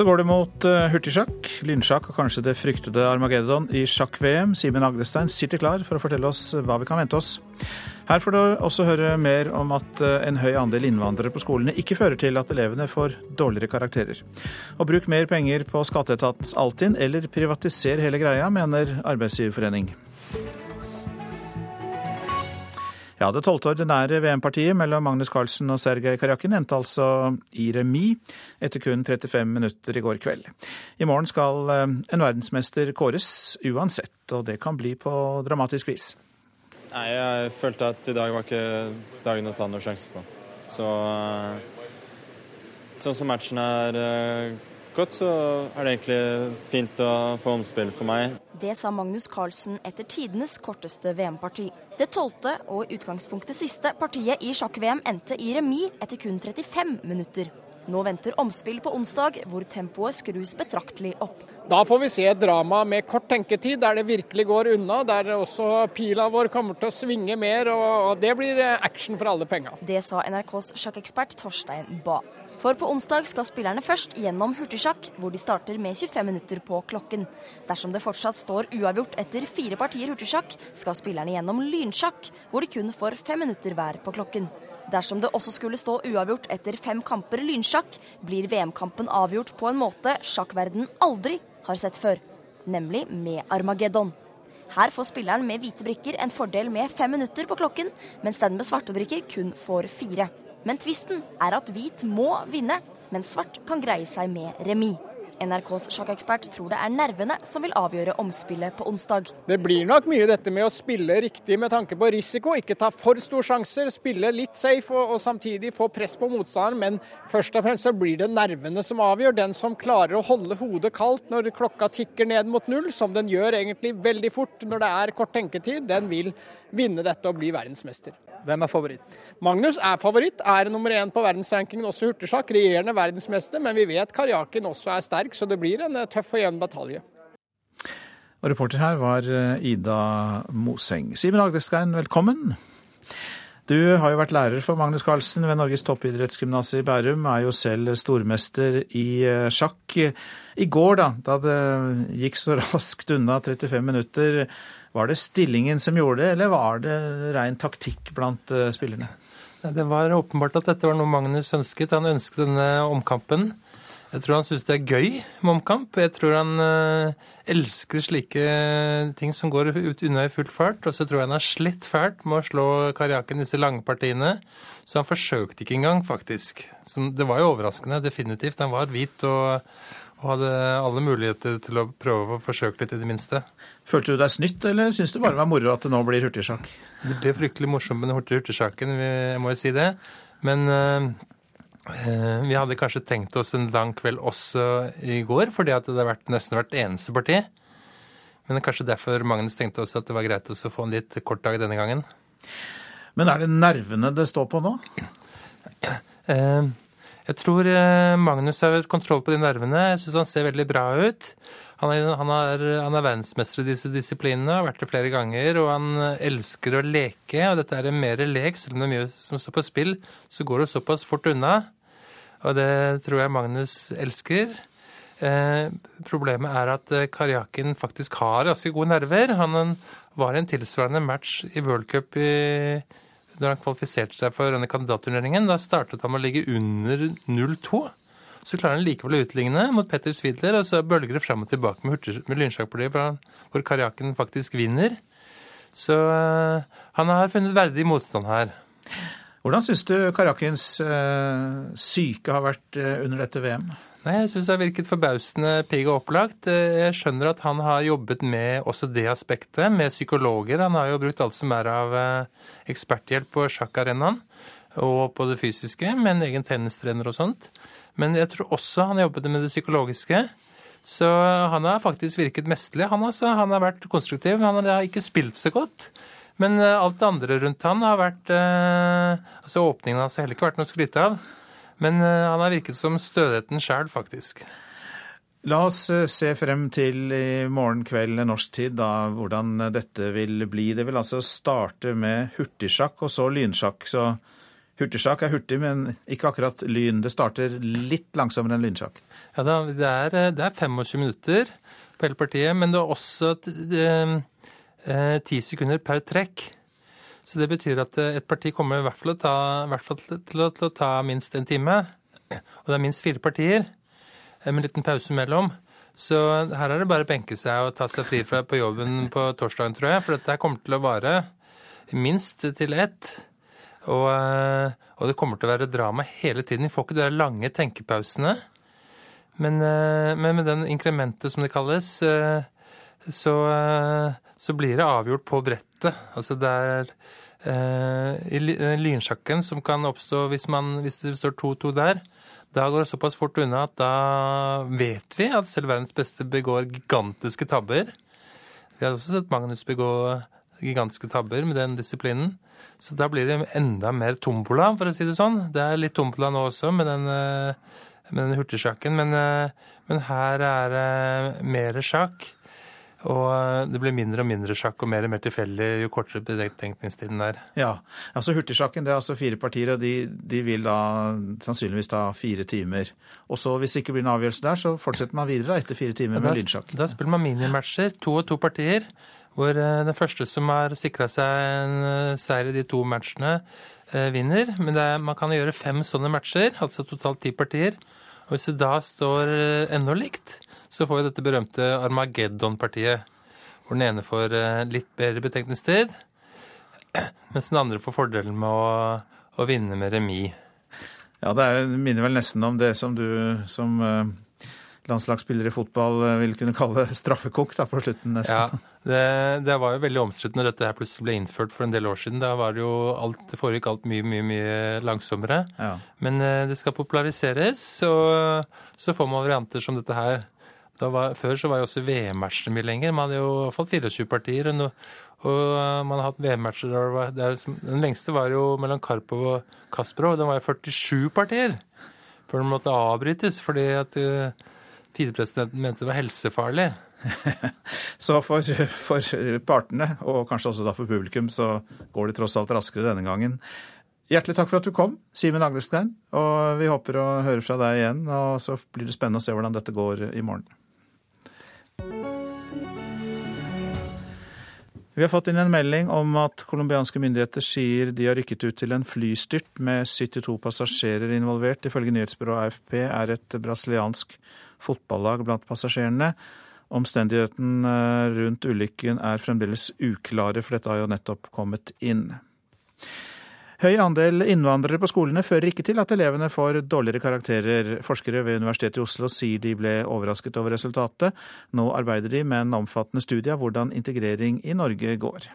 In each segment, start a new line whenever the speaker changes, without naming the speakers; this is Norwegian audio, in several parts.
Så går det mot uh, hurtigsjakk, lynsjakk og kanskje det fryktede Armageddon i sjakk-VM. Simen Agdestein sitter klar for å fortelle oss hva vi kan vente oss. Her får du også høre mer om at uh, en høy andel innvandrere på skolene ikke fører til at elevene får dårligere karakterer. Og bruk mer penger på skatteetatens Altinn, eller privatiser hele greia, mener Arbeidsgiverforening. Ja, Det tolvte ordinære VM-partiet mellom Magnus Carlsen og Sergej Karjakin endte altså i remis etter kun 35 minutter i går kveld. I morgen skal eh, en verdensmester kåres uansett, og det kan bli på dramatisk vis.
Nei, Jeg følte at i dag var ikke dagen å ta noen sjanse på. Så eh, sånn som matchen er eh, gått, så er det egentlig fint å få omspill for meg.
Det sa Magnus Carlsen etter tidenes korteste VM-parti. Det tolvte og utgangspunktet siste partiet i sjakk-VM endte i remis etter kun 35 minutter. Nå venter omspill på onsdag, hvor tempoet skrus betraktelig opp.
Da får vi se et drama med kort tenketid, der det virkelig går unna. Der også pila vår kommer til å svinge mer, og det blir action for alle penga.
Det sa NRKs sjakkekspert Torstein Bae. For på onsdag skal spillerne først gjennom hurtigsjakk, hvor de starter med 25 minutter på klokken. Dersom det fortsatt står uavgjort etter fire partier hurtigsjakk, skal spillerne gjennom lynsjakk, hvor de kun får fem minutter hver på klokken. Dersom det også skulle stå uavgjort etter fem kamper lynsjakk, blir VM-kampen avgjort på en måte sjakkverden aldri har sett før, nemlig med Armageddon. Her får spilleren med hvite brikker en fordel med fem minutter på klokken, mens den med svarte brikker kun får fire. Men tvisten er at hvit må vinne, men svart kan greie seg med remis. NRKs sjakkekspert tror det er nervene som vil avgjøre omspillet på onsdag.
Det blir nok mye dette med å spille riktig med tanke på risiko, ikke ta for store sjanser, spille litt safe og, og samtidig få press på motstanderen. Men først og fremst så blir det nervene som avgjør. Den som klarer å holde hodet kaldt når klokka tikker ned mot null, som den gjør egentlig veldig fort når det er kort tenketid, den vil vinne dette og bli verdensmester.
Hvem er favoritt?
Magnus er favoritt, er nummer én på verdensrankingen også i hurtigsjakk. Regjerende verdensmester, men vi vet Karjakin også er sterk, så det blir en eh, tøff og jevn batalje.
Og reporter her var eh, Ida Moseng. Simen Agdestein, velkommen. Du har jo vært lærer for Magnus Carlsen ved Norges toppidrettsgymnas i Bærum, er jo selv stormester i eh, sjakk. I går, da, da det gikk så raskt unna 35 minutter, var det stillingen som gjorde det, eller var det ren taktikk blant spillerne?
Det var åpenbart at dette var noe Magnus ønsket. Han ønsket denne omkampen. Jeg tror han syns det er gøy med omkamp. Jeg tror han uh, elsker slike ting som går ut unna i full fart. Og så tror jeg han har slitt fælt med å slå Karjakin i disse lange partiene. Så han forsøkte ikke engang, faktisk. Som, det var jo overraskende, definitivt. Han var hvit og, og hadde alle muligheter til å prøve å forsøke litt, i det minste.
Følte du deg snytt, eller syns du bare det var moro at det nå blir hurtigsjakk?
Det ble fryktelig morsomt med den hurtigsjakken, jeg må jo si det. Men øh, vi hadde kanskje tenkt oss en lang kveld også i går, fordi at det hadde vært nesten hvert eneste parti. Men kanskje derfor Magnus tenkte også at det var greit å få en litt kort dag denne gangen.
Men er det nervene det står på nå?
Uh, jeg tror Magnus har kontroll på de nervene. Jeg syns han ser veldig bra ut. Han er, han, er, han er, verdensmester i disse disiplinene, har vært det flere ganger. Og han elsker å leke, og dette er en mer lek. Selv om det er mye som står på spill, så går det såpass fort unna. Og det tror jeg Magnus elsker. Eh, problemet er at eh, Karjakin faktisk har ganske gode nerver. Han var i en tilsvarende match i World Cup i, når han kvalifiserte seg for denne kandidatturneringen. Da startet han med å ligge under 0-2. Så klarer han likevel å utligne mot Petter Svidler, og så bølger det fram og tilbake med, med lynsjakkpartiet, hvor Karjaken faktisk vinner. Så uh, han har funnet verdig motstand her.
Hvordan syns du Karjakins uh, syke har vært uh, under dette VM?
Nei, Jeg syns det har virket forbausende pigg og opplagt. Jeg skjønner at han har jobbet med også det aspektet, med psykologer. Han har jo brukt alt som er av eksperthjelp på sjakkarenaen og på det fysiske, med en egen tennistrener og sånt. Men jeg tror også han jobbet med det psykologiske. Så han har faktisk virket mesterlig. Han, altså, han har vært konstruktiv. men Han har ikke spilt så godt. Men eh, alt det andre rundt han har vært eh, altså Åpningen hans har heller ikke vært noe å skryte av. Men eh, han har virket som stødigheten sjæl, faktisk.
La oss se frem til i morgen kveld norsk tid da, hvordan dette vil bli. Det vil altså starte med hurtigsjakk og så lynsjakk. Så Hurtigsjakk er hurtig, men ikke akkurat lyn. Det starter litt langsommere enn lynsjakk.
Ja, det er, det er 25 minutter på hele partiet, men det er også ti sekunder per trekk. Så det betyr at et parti kommer i hvert fall, ta, hvert fall til, å, til, å, ta minst en time. Og det er minst fire partier med en liten pause mellom. Så her er det bare å benke seg og ta seg fri fra på jobben på torsdagen, tror jeg. For dette kommer til å vare minst til ett. Og, eh, og, det kommer til å være drama hele tiden. Vi får ikke de lange tenkepausene. Men, eh, men, med den inkrementet, som det kalles, eh, så, så blir det avgjort på brettet. Altså det er i lynsjakken som kan oppstå hvis, man, hvis det står 2-2 der. Da går det såpass fort unna at da vet vi at selv verdens beste begår gigantiske tabber. Vi har også sett Magnus begå gigantiske tabber med den disiplinen. Så da blir det enda mer tombola, for å si det sånn. Det er litt tombola nå også med den, eh, med den hurtigsjakken, men, eh, men, her er det mer sjakk. Og eh, det blir mindre og mindre sjakk og mer og mer tilfeldig jo kortere betenkningstiden er.
Ja, altså Hurtigsjakken det er altså fire partier, og de, de, vil da sannsynligvis ta fire timer. Og så Hvis det ikke blir en avgjørelse der, så fortsetter man videre da, etter fire timer ja, med lynsjakk.
Da spiller man minimatcher, to og to partier. Hvor eh, den første som har sikra seg en eh, seier i de to matchene, vinner. Men er, man kan gjøre fem sånne matcher, altså totalt ti partier. Og hvis det da står ennå likt, så får vi dette berømte Armageddon-partiet, hvor den ene får eh, litt bedre betenkningstid, mens den andre får fordelen med å, å vinne med remis.
Ja, det minner vel nesten om det som du som eh, landslagsspiller i fotball eh, vil kunne kalle straffekok da, på slutten, nesten.
Ja, det, det var jo veldig omstridt når dette her plutselig ble innført for en del år siden. Da var det jo alt, foregikk alt mye, mye mye langsommere. Ja. Men det skal populariseres, og så får man varianter som dette her. Var, før så var jo også VM-matchene mye lenger. Man hadde jo fått 24 partier. Og, no, og man har hatt VM-matcher liksom, Den lengste var jo mellom Karpov og Kasparov. Den var jo 47 partier før den måtte avbrytes fordi at FIDE-presidenten mente det var helsefarlig.
så for, for, partene, og kanskje også da for publikum, så går det tross alt raskere denne gangen. Hjertelig takk for at du kom, Simen Agnestein. Og vi håper å høre fra deg igjen. Og så blir det spennende å se hvordan dette går i morgen. Vi har fått inn en melding om at colombianske myndigheter sier de har rykket ut til en flystyrt med 72 passasjerer involvert. Ifølge nyhetsbyrået AFP er et brasiliansk fotballag blant passasjerene. Omstendighetene rundt ulykken er fremdeles uklare, for dette har jo nettopp kommet inn. Høy andel innvandrere på skolene fører ikke til at elevene får dårligere karakterer. Forskere ved Universitetet i Oslo sier de ble overrasket over resultatet. Nå arbeider de med en omfattende studie av hvordan integrering i Norge går.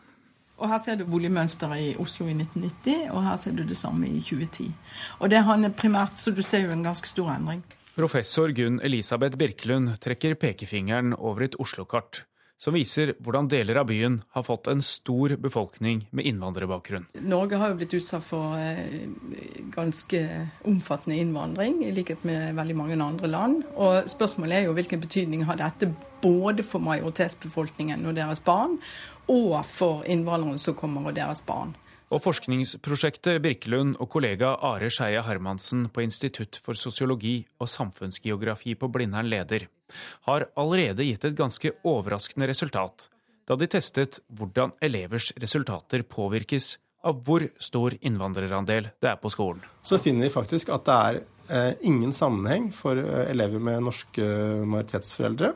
Og Her ser du boligmønsteret i Oslo i 1990, og her ser du det samme i 2010. Og det handler primært, Så du ser jo en ganske stor endring.
Professor Gunn Elisabeth Birkelund trekker pekefingeren over et Oslo-kart som viser hvordan deler av byen har fått en stor befolkning med innvandrerbakgrunn.
Norge har jo blitt utsatt for eh, ganske omfattende innvandring, i likhet med veldig mange andre land. Og spørsmålet er jo hvilken betydning har dette både for majoritetsbefolkningen og deres barn, og for innvandrerne som kommer og deres barn.
Og forskningsprosjektet Birkelund og kollega Are Skeia Hermansen på Institutt for sosiologi og samfunnsgeografi på Blindern leder, har allerede gitt et ganske overraskende resultat da de testet hvordan elevers resultater påvirkes av hvor stor innvandrerandel det er på skolen.
Så finner vi faktisk at det er eh, ingen sammenheng for eh, elever med norske majoritetsforeldre.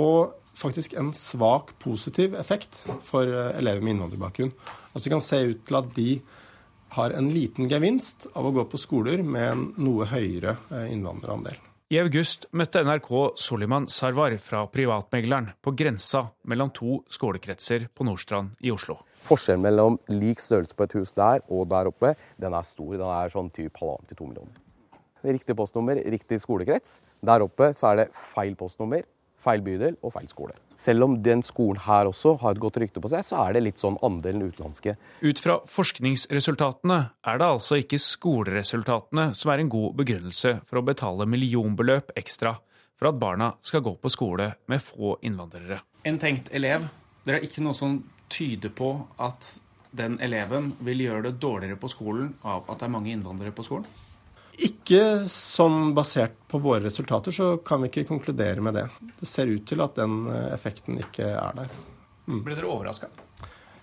Og faktisk en svak positiv effekt for eh, elever med innvandrerbakgrunn. Altså Det kan se ut til at de har en liten gevinst av å gå på skoler med en noe høyere eh, innvandrerandel.
I august møtte NRK Soliman Sarwar fra Privatmegleren på grensa mellom to skolekretser på Nordstrand i Oslo.
Forskjellen mellom lik størrelse på et hus der og der oppe, den er stor. Den er sånn typ halvannen til to millioner. Riktig postnummer, riktig skolekrets. Der oppe så er det feil postnummer, feil bydel og feil skole. Selv om den skolen her også har et godt rykte på seg, så er det litt sånn andelen utenlandske.
Ut fra forskningsresultatene er det altså ikke skoleresultatene som er en god begrunnelse for å betale millionbeløp ekstra for at barna skal gå på skole med få innvandrere.
En tenkt elev. Det er ikke noe som tyder på at
den eleven vil gjøre det dårligere på skolen av at det er mange innvandrere på skolen?
Ikke sånn basert på våre resultater, så kan vi ikke konkludere med det. Det ser ut til at den eh, effekten ikke er der.
Mm. Ble dere overraska?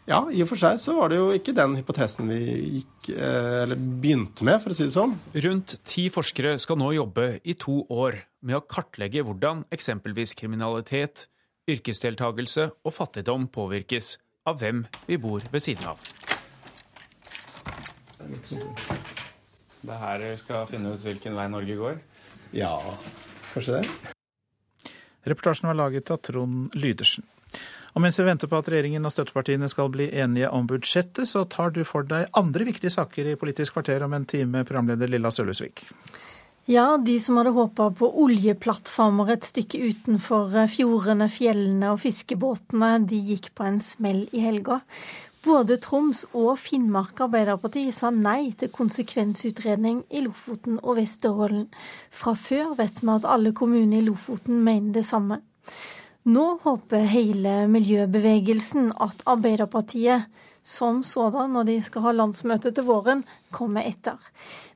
Ja, i og for seg så var det jo ikke den hypotesen vi gikk, eh, eller begynte med, for å si det sånn.
Rundt ti forskere skal nå jobbe i to år med å kartlegge hvordan eksempelvis kriminalitet, yrkesdeltakelse og fattigdom påvirkes av hvem vi bor ved siden av. Det er her dere skal finne ut hvilken vei Norge går?
Ja, kanskje det.
Reportasjen var laget av Trond Lydersen. Og mens vi venter på at regjeringen og støttepartiene skal bli enige om budsjettet, så tar du for deg andre viktige saker i Politisk kvarter om en time, programleder Lilla Sølhusvik.
Ja, de som hadde håpa på oljeplattformer et stykke utenfor fjordene, fjellene og fiskebåtene, de gikk på en smell i helga. Både Troms og Finnmark Arbeiderparti sa nei til konsekvensutredning i Lofoten og Vesterålen. Fra før vet vi at alle kommuner i Lofoten mener det samme. Nå håper hele miljøbevegelsen at Arbeiderpartiet som sådan, når de skal ha landsmøte til våren, kommer etter.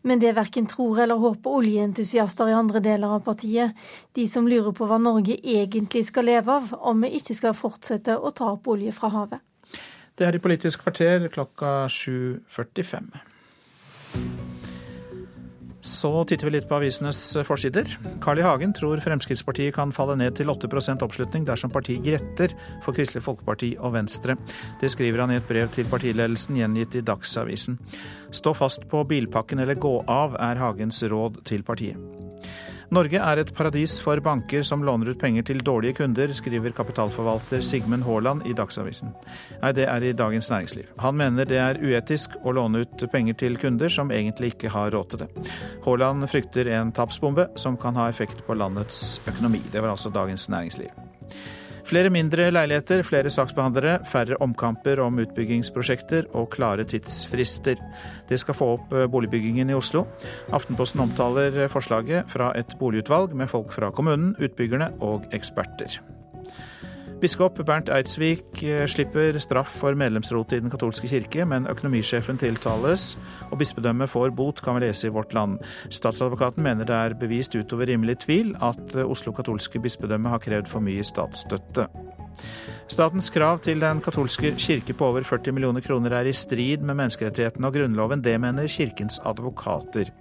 Men det verken tror eller håper oljeentusiaster i andre deler av partiet. De som lurer på hva Norge egentlig skal leve av, om vi ikke skal fortsette å ta opp olje fra havet.
Det er i Politisk kvarter klokka 7.45. Så titter vi litt på avisenes forsider. Carl I. Hagen tror Fremskrittspartiet kan falle ned til 8% oppslutning dersom partiet gretter for Kristelig Folkeparti og Venstre. Det skriver han i et brev til partiledelsen gjengitt i Dagsavisen. Stå fast på bilpakken eller gå av, er Hagens råd til partiet. Norge er et paradis for banker som låner ut penger til dårlige kunder, skriver kapitalforvalter Sigmund Haaland i Dagsavisen. Nei, det er i Dagens Næringsliv. Han mener det er uetisk å låne ut penger til kunder som egentlig ikke har råd til det. Haaland frykter en tapsbombe som kan ha effekt på landets økonomi. Det var altså Dagens Næringsliv. Flere mindre leiligheter, flere saksbehandlere, færre omkamper om utbyggingsprosjekter og klare tidsfrister. Det skal få opp eh, boligbyggingen i Oslo. Aftenposten omtaler forslaget fra et boligutvalg med folk fra kommunen, utbyggerne og eksperter. Biskop Bernt Eidsvik eh, slipper straff for medlemsrotet i Den katolske kirke, men økonomisjefen tiltales, og bispedømmet får bot, kan vi lese i Vårt Land. Statsadvokaten mener det er bevist utover rimelig tvil at eh, Oslo katolske bispedømme har krevd for mye statsstøtte. Statens krav til Den katolske kirke på over 40 millioner kroner er i strid med menneskerettighetene og Grunnloven. Det mener Kirkens advokater.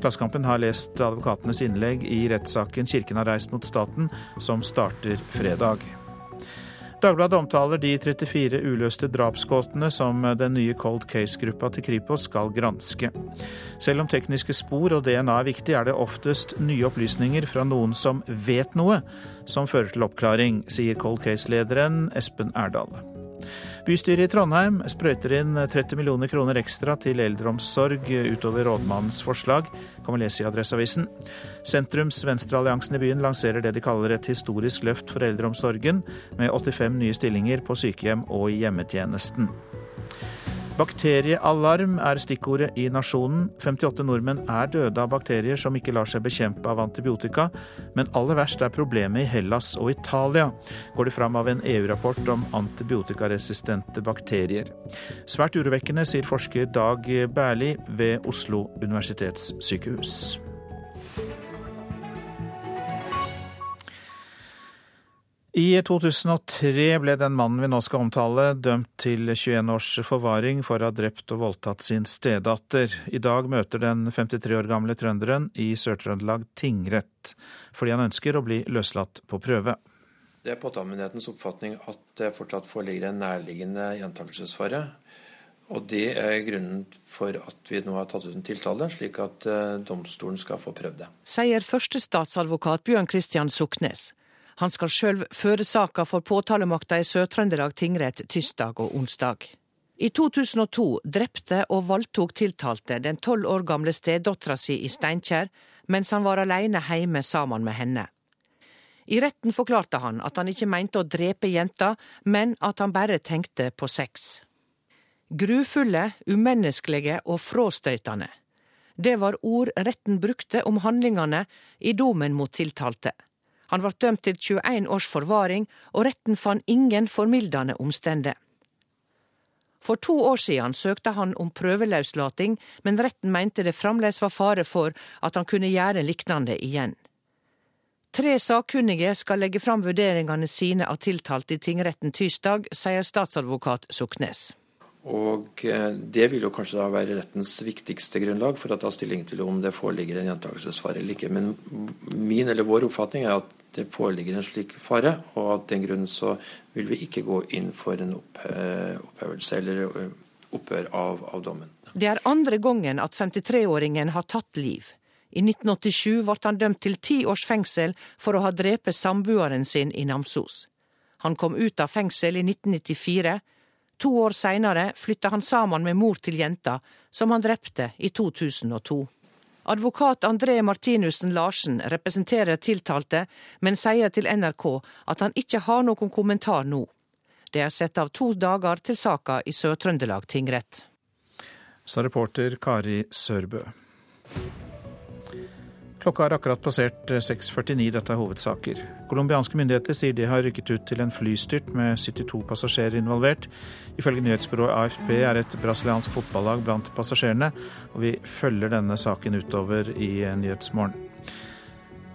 Klassekampen har lest advokatenes innlegg i rettssaken Kirken har reist mot staten, som starter fredag. Dagbladet omtaler de 34 uløste drapsgåtene som den nye cold case-gruppa til Kripos skal granske. Selv om tekniske spor og DNA er viktig, er det oftest nye opplysninger fra noen som vet noe, som fører til oppklaring, sier cold case-lederen Espen Erdal. Bystyret i Trondheim sprøyter inn 30 millioner kroner ekstra til eldreomsorg utover rådmannens forslag, kan vi lese i Adresseavisen. Sentrums Venstrealliansen i byen lanserer det de kaller et historisk løft for eldreomsorgen, med 85 nye stillinger på sykehjem og i hjemmetjenesten. Bakteriealarm er stikkordet i Nasjonen. 58 nordmenn er døde av bakterier som ikke lar seg bekjempe av antibiotika, men aller verst er problemet i Hellas og Italia, går det fram av en EU-rapport om antibiotikaresistente bakterier. Svært urovekkende, sier forsker Dag Berli ved Oslo universitetssykehus. I 2003 ble den mannen vi nå skal omtale, dømt til 21 års forvaring for å ha drept og voldtatt sin stedatter. I dag møter den 53 år gamle trønderen i Sør-Trøndelag tingrett, fordi han ønsker å bli løslatt på prøve.
Det er påtalemyndighetens oppfatning at det fortsatt foreligger en nærliggende gjentakelsesfare. Og det er grunnen for at vi nå har tatt ut en tiltale, slik at eh, domstolen skal få prøvd det.
Sier førstestatsadvokat Bjørn Christian Suknes. Han skal sjøl føre saka for påtalemakta i Sør-Trøndelag tingrett tirsdag og onsdag. I 2002 drepte og voldtok tiltalte den tolv år gamle stedattera si i Steinkjer, mens han var aleine heime sammen med henne. I retten forklarte han at han ikke mente å drepe jenta, men at han bare tenkte på sex. Grufulle, umenneskelige og fråstøytende. Det var ord retten brukte om handlingene i domen mot tiltalte. Han ble dømt til 21 års forvaring, og retten fant ingen formildende omstende. For to år siden søkte han om prøveløslating, men retten mente det fremdeles var fare for at han kunne gjøre lignende igjen. Tre sakkunnige skal legge fram vurderingene sine av tiltalte i tingretten tirsdag, sier statsadvokat Suknes.
Og eh, Det vil jo kanskje da være rettens viktigste grunnlag for å ta stilling til om det foreligger en gjentakelsesfare eller ikke. Men min eller vår oppfatning er at det foreligger en slik fare, og av den grunn så vil vi ikke gå inn for en opphevelse eller opphør av, av dommen.
Det er andre gangen at 53-åringen har tatt liv. I 1987 ble han dømt til ti års fengsel for å ha drept samboeren sin i Namsos. Han kom ut av fengsel i 1994. To år seinere flytta han sammen med mor til jenta, som han drepte i 2002. Advokat André Martinussen Larsen representerer tiltalte, men sier til NRK at han ikke har noen kommentar nå. Det er satt av to dager til saka i Sør-Trøndelag tingrett.
Sa reporter Kari Sørbø. Klokka har akkurat passert 6.49. Eh, Dette er hovedsaker. Colombianske myndigheter sier de har rykket ut til en flystyrt med 72 passasjerer involvert. Ifølge nyhetsbyrået AFP er et brasiliansk fotballag blant passasjerene, og vi følger denne saken utover i eh, Nyhetsmorgen.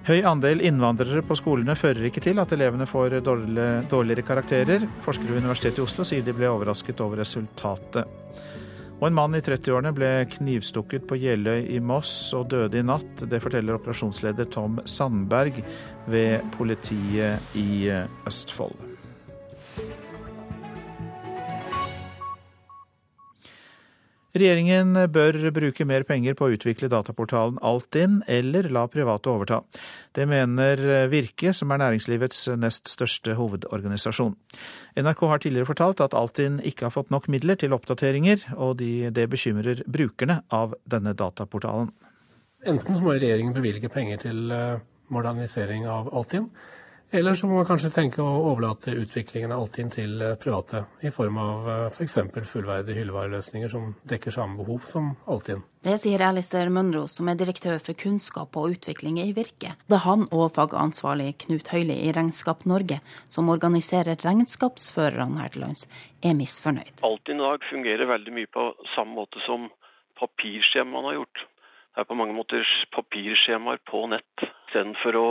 Høy andel innvandrere på skolene fører ikke til at elevene får dårligere karakterer. Forskere ved Universitetet i Oslo sier de ble overrasket over resultatet. Og en mann i 30-årene ble knivstukket på Jeløy i Moss og døde i natt. Det forteller operasjonsleder Tom Sandberg ved politiet i Østfold. Regjeringen bør bruke mer penger på å utvikle dataportalen Altinn, eller la private overta. Det mener Virke, som er næringslivets nest største hovedorganisasjon. NRK har tidligere fortalt at Altinn ikke har fått nok midler til oppdateringer, og de, det bekymrer brukerne av denne dataportalen.
Enten så må regjeringen bevilge penger til eh, modernisering av Altinn, eller så må man kanskje tenke å overlate utviklingen av Altinn til eh, private, i form av f.eks. For fullverdige hyllevareløsninger som dekker samme behov som Altinn.
Det sier Alistair Munro, som er direktør for kunnskap og utvikling i Virke. Da han og fagansvarlig Knut Høili i Regnskap Norge, som organiserer regnskapsførerne her til lands, er misfornøyd.
Altinn i dag fungerer veldig mye på samme måte som papirskjemaene har gjort. Det er på mange måter papirskjemaer på nett, istedenfor å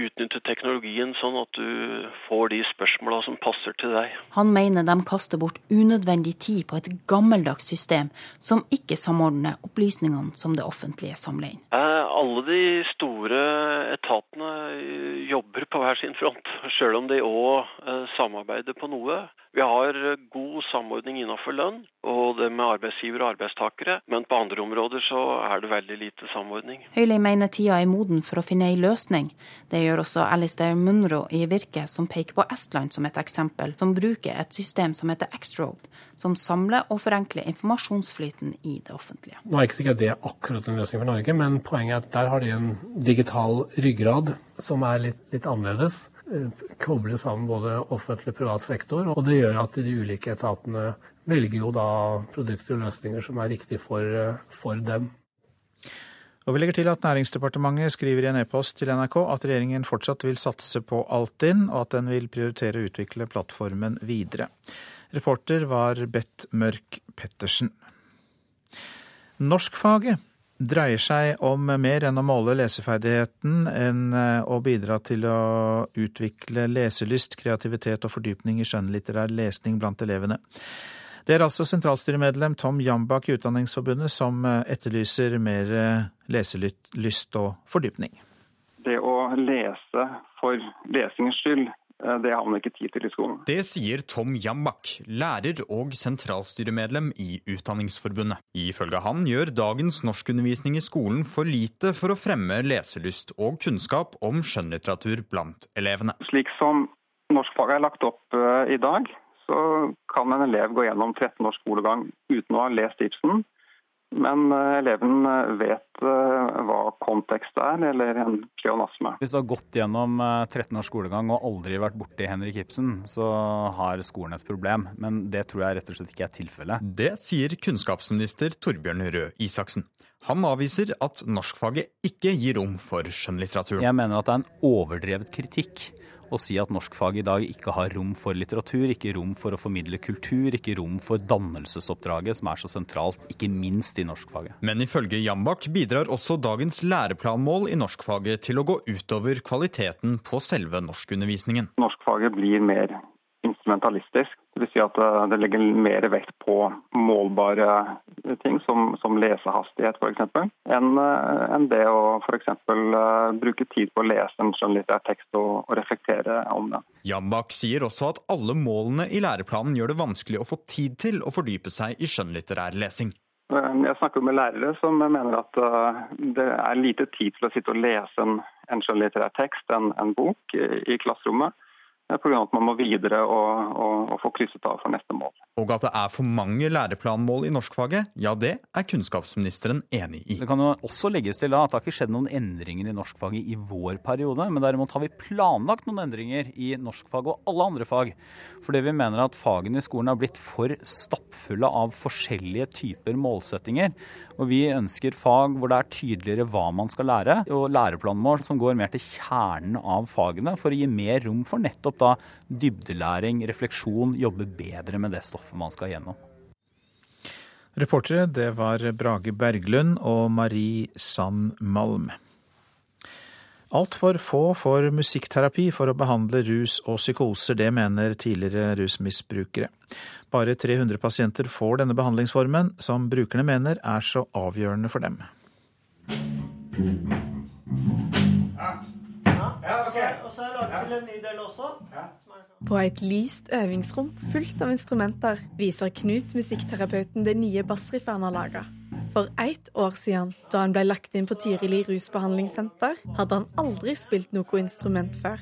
utnytte teknologien sånn at du får de spørsmåla som passer til deg.
Han mener de kaster bort unødvendig tid på et gammeldags system som ikke samordner opplysningene som det offentlige samler inn.
Eh, alle de store etatene jobber på hver sin front, sjøl om de òg eh, samarbeider på noe. Vi har god samordning innenfor lønn og det med arbeidsgiver og arbeidstakere, men på andre områder så er det veldig lite samordning.
Høyli mener tida er moden for å finne ei løsning. Det gjør også Alistair Munro i Virke, som peker på Estland som et eksempel, som bruker et system som heter X-Road, som samler og forenkler informasjonsflyten i det offentlige.
Nå er ikke sikkert det er akkurat en løsning for Norge, men poenget er at der har de en digital ryggrad som er litt, litt annerledes. Eh, kobler sammen både offentlig og privat sektor. Og det gjør at de ulike etatene velger jo da produkter og løsninger som er riktige for, eh, for dem.
Og vi legger til at Næringsdepartementet skriver i en e-post til NRK at regjeringen fortsatt vil satse på Altinn, og at den vil prioritere å utvikle plattformen videre. Reporter var Bett Mørk Pettersen. Norskfaget dreier seg om mer enn å måle leseferdigheten, enn eh, å bidra til å utvikle leselyst, kreativitet og fordypning i skjønnlitterær lesning blant elevene. Det er altså sentralstyremedlem Tom Jambak i Utdanningsforbundet som eh, etterlyser mer eh, leselyst og fordypning.
Det å lese for lesingens skyld Eh, det har man ikke tid til i skolen.
Det sier Tom Jambak, lærer og sentralstyremedlem i Utdanningsforbundet. Ifølge han gjør dagens norskundervisning i skolen for lite for å fremme leselyst og kunnskap om skjønnlitteratur blant elevene.
Slik som norskfaget er lagt opp i dag, så kan en elev gå gjennom 13 års skolegang uten å ha lest Ibsen men eh, eleven eh, vet eh, hva kontekst er, eller en pleonasme.
Hvis du har gått gjennom 13 års skolegang og aldri vært borti Henrik Ibsen, så har skolen et problem. Men det tror jeg rett og slett ikke er tilfellet.
Det sier kunnskapsminister Torbjørn Røe Isaksen. Han avviser at norskfaget ikke gir rom for skjønnlitteratur.
Jeg mener at det er en overdrevet kritikk å si at norskfaget i dag ikke har rom for litteratur, ikke rom for å formidle kultur, ikke rom for dannelsesoppdraget som er så sentralt, ikke minst i norskfaget.
Men ifølge Jambak bidrar også dagens læreplanmål i norskfaget til å gå utover kvaliteten på selve norskundervisningen.
Norskfaget blir mer instrumentalistisk. Det vil si at eh, det legger mer vekt på målbare ting, som, som lesehastighet f.eks., enn eh, en det å f.eks. eksempel bruke tid på å lese en skjønnlitterær tekst og, og reflektere om den.
Jambak sier også at alle målene i læreplanen gjør det vanskelig å få tid til å fordype seg i skjønnlitterær lesing.
Jeg snakker med lærere som mener at det er lite tid til å sitte og lese en, en skjønnlitterær tekst, en, en bok, i klasserommet. Pga. at man må videre og, og, og, få krysset av for neste mål.
Og at det er for mange læreplanmål i norskfaget, ja det er kunnskapsministeren enig i.
Det kan jo også legges til at det har ikke skjedd noen endringer i norskfaget i vår periode, men derimot har vi planlagt noen endringer i norskfag og alle andre fag. Fordi vi mener at fagene i skolen har blitt for stappfulle av forskjellige typer målsettinger. Og vi ønsker fag hvor det er tydeligere hva man skal lære, og læreplanmål som går mer til kjernen av fagene, for å gi mer rom for nettopp da dybdelæring, refleksjon, jobbe bedre med det stoffet man skal gjennom.
Reportere det var Brage Berglund og Marie Sand Malm. Altfor få får musikkterapi for å behandle rus og psykoser, det mener tidligere rusmisbrukere. Bare 300 pasienter får denne behandlingsformen, som brukerne mener er så avgjørende for dem.
På et lyst øvingsrom fullt av instrumenter viser Knut musikkterapeuten det nye bassriffet han har laga. For ett år siden, da han ble lagt inn på Tyrili rusbehandlingssenter, hadde han aldri spilt noe instrument før.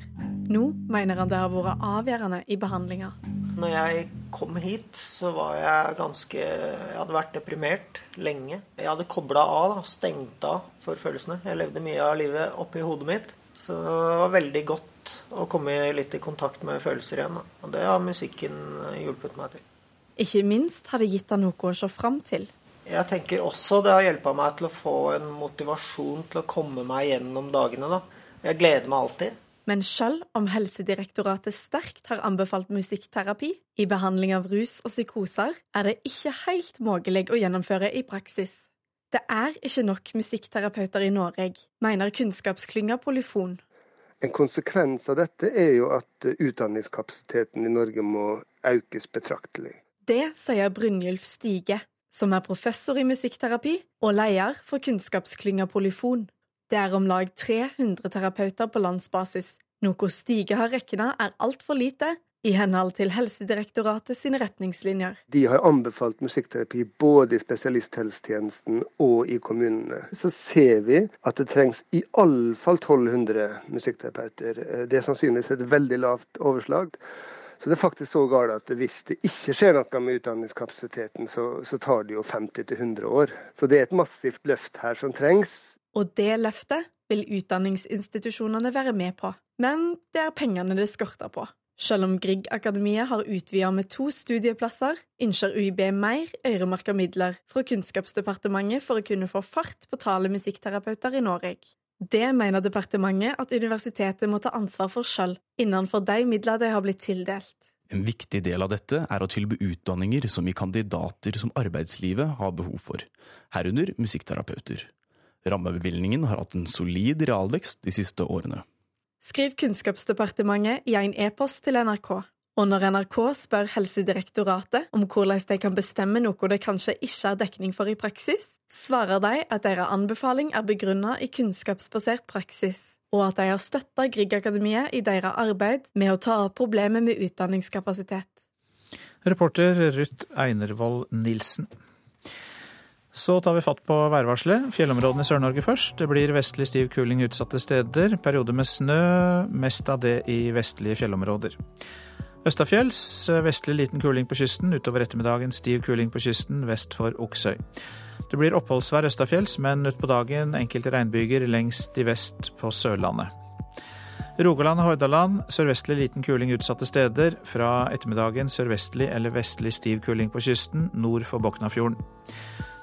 Nå mener han det har vært avgjørende i behandlinga.
Når jeg kom hit, så var jeg ganske Jeg hadde vært deprimert lenge. Jeg hadde kobla av, da, stengt av for følelsene. Jeg levde mye av livet oppi hodet mitt. Så det var veldig godt å komme litt i kontakt med følelser igjen. Og det har musikken hjulpet meg til.
Ikke minst har det gitt deg noe å se fram til.
Jeg tenker også det har hjulpet meg til å få en motivasjon til å komme meg gjennom dagene. da. Jeg gleder meg alltid.
Men selv om Helsedirektoratet sterkt har anbefalt musikkterapi i behandling av rus og psykoser, er det ikke helt mulig å gjennomføre i praksis. Det er ikke nok musikkterapeuter i Norge, mener kunnskapsklynga Polyfon.
En konsekvens av dette er jo at utdanningskapasiteten i Norge må økes betraktelig.
Det sier Brynjulf Stige, som er professor i musikkterapi og leder for kunnskapsklynga Polyfon. Det er om lag 300 terapeuter på landsbasis, noe Stige har regna er altfor lite i henhold til Helsedirektoratet sine retningslinjer.
De har anbefalt musikkterapi både i spesialisthelsetjenesten og i kommunene. Så ser vi at det trengs i alle fall 1200 musikkterapeuter. Det er sannsynligvis et veldig lavt overslag. Så det er faktisk så galt at hvis det ikke skjer noe med utdanningskapasiteten, så, så tar det jo 50-100 år. Så det er et massivt løft her som trengs.
Og det løftet vil utdanningsinstitusjonene være med på. Men det er pengene det skorter på. Selv om Grieg-akademiet har utvidet med to studieplasser, ønsker UiB mer øremerka midler fra Kunnskapsdepartementet for å kunne få fart på tallet musikkterapeuter i Norge. Det mener departementet at universitetet må ta ansvar for selv, innenfor de midler de har blitt tildelt.
En viktig del av dette er å tilby utdanninger som gir kandidater som arbeidslivet har behov for, herunder musikkterapeuter. Rammebevilgningen har hatt en solid realvekst de siste årene.
Skriv Kunnskapsdepartementet i en e-post til NRK. Og når NRK spør Helsedirektoratet om hvordan de kan bestemme noe det kanskje ikke er dekning for i praksis, svarer de at deres anbefaling er begrunnet i kunnskapsbasert praksis, og at de har støtta Grieg-akademiet i deres arbeid med å ta opp problemet med utdanningskapasitet.
Reporter Ruth Einervoll Nilsen. Så tar vi fatt på værvarselet. Fjellområdene i Sør-Norge først. Det blir vestlig stiv kuling utsatte steder. Perioder med snø, mest av det i vestlige fjellområder. Østafjells vestlig liten kuling på kysten. Utover ettermiddagen stiv kuling på kysten vest for Oksøy. Det blir oppholdsvær østafjells, men utpå dagen enkelte regnbyger lengst i vest på Sørlandet. Rogaland og Hordaland sørvestlig liten kuling utsatte steder. Fra ettermiddagen sørvestlig eller vestlig stiv kuling på kysten, nord for Boknafjorden.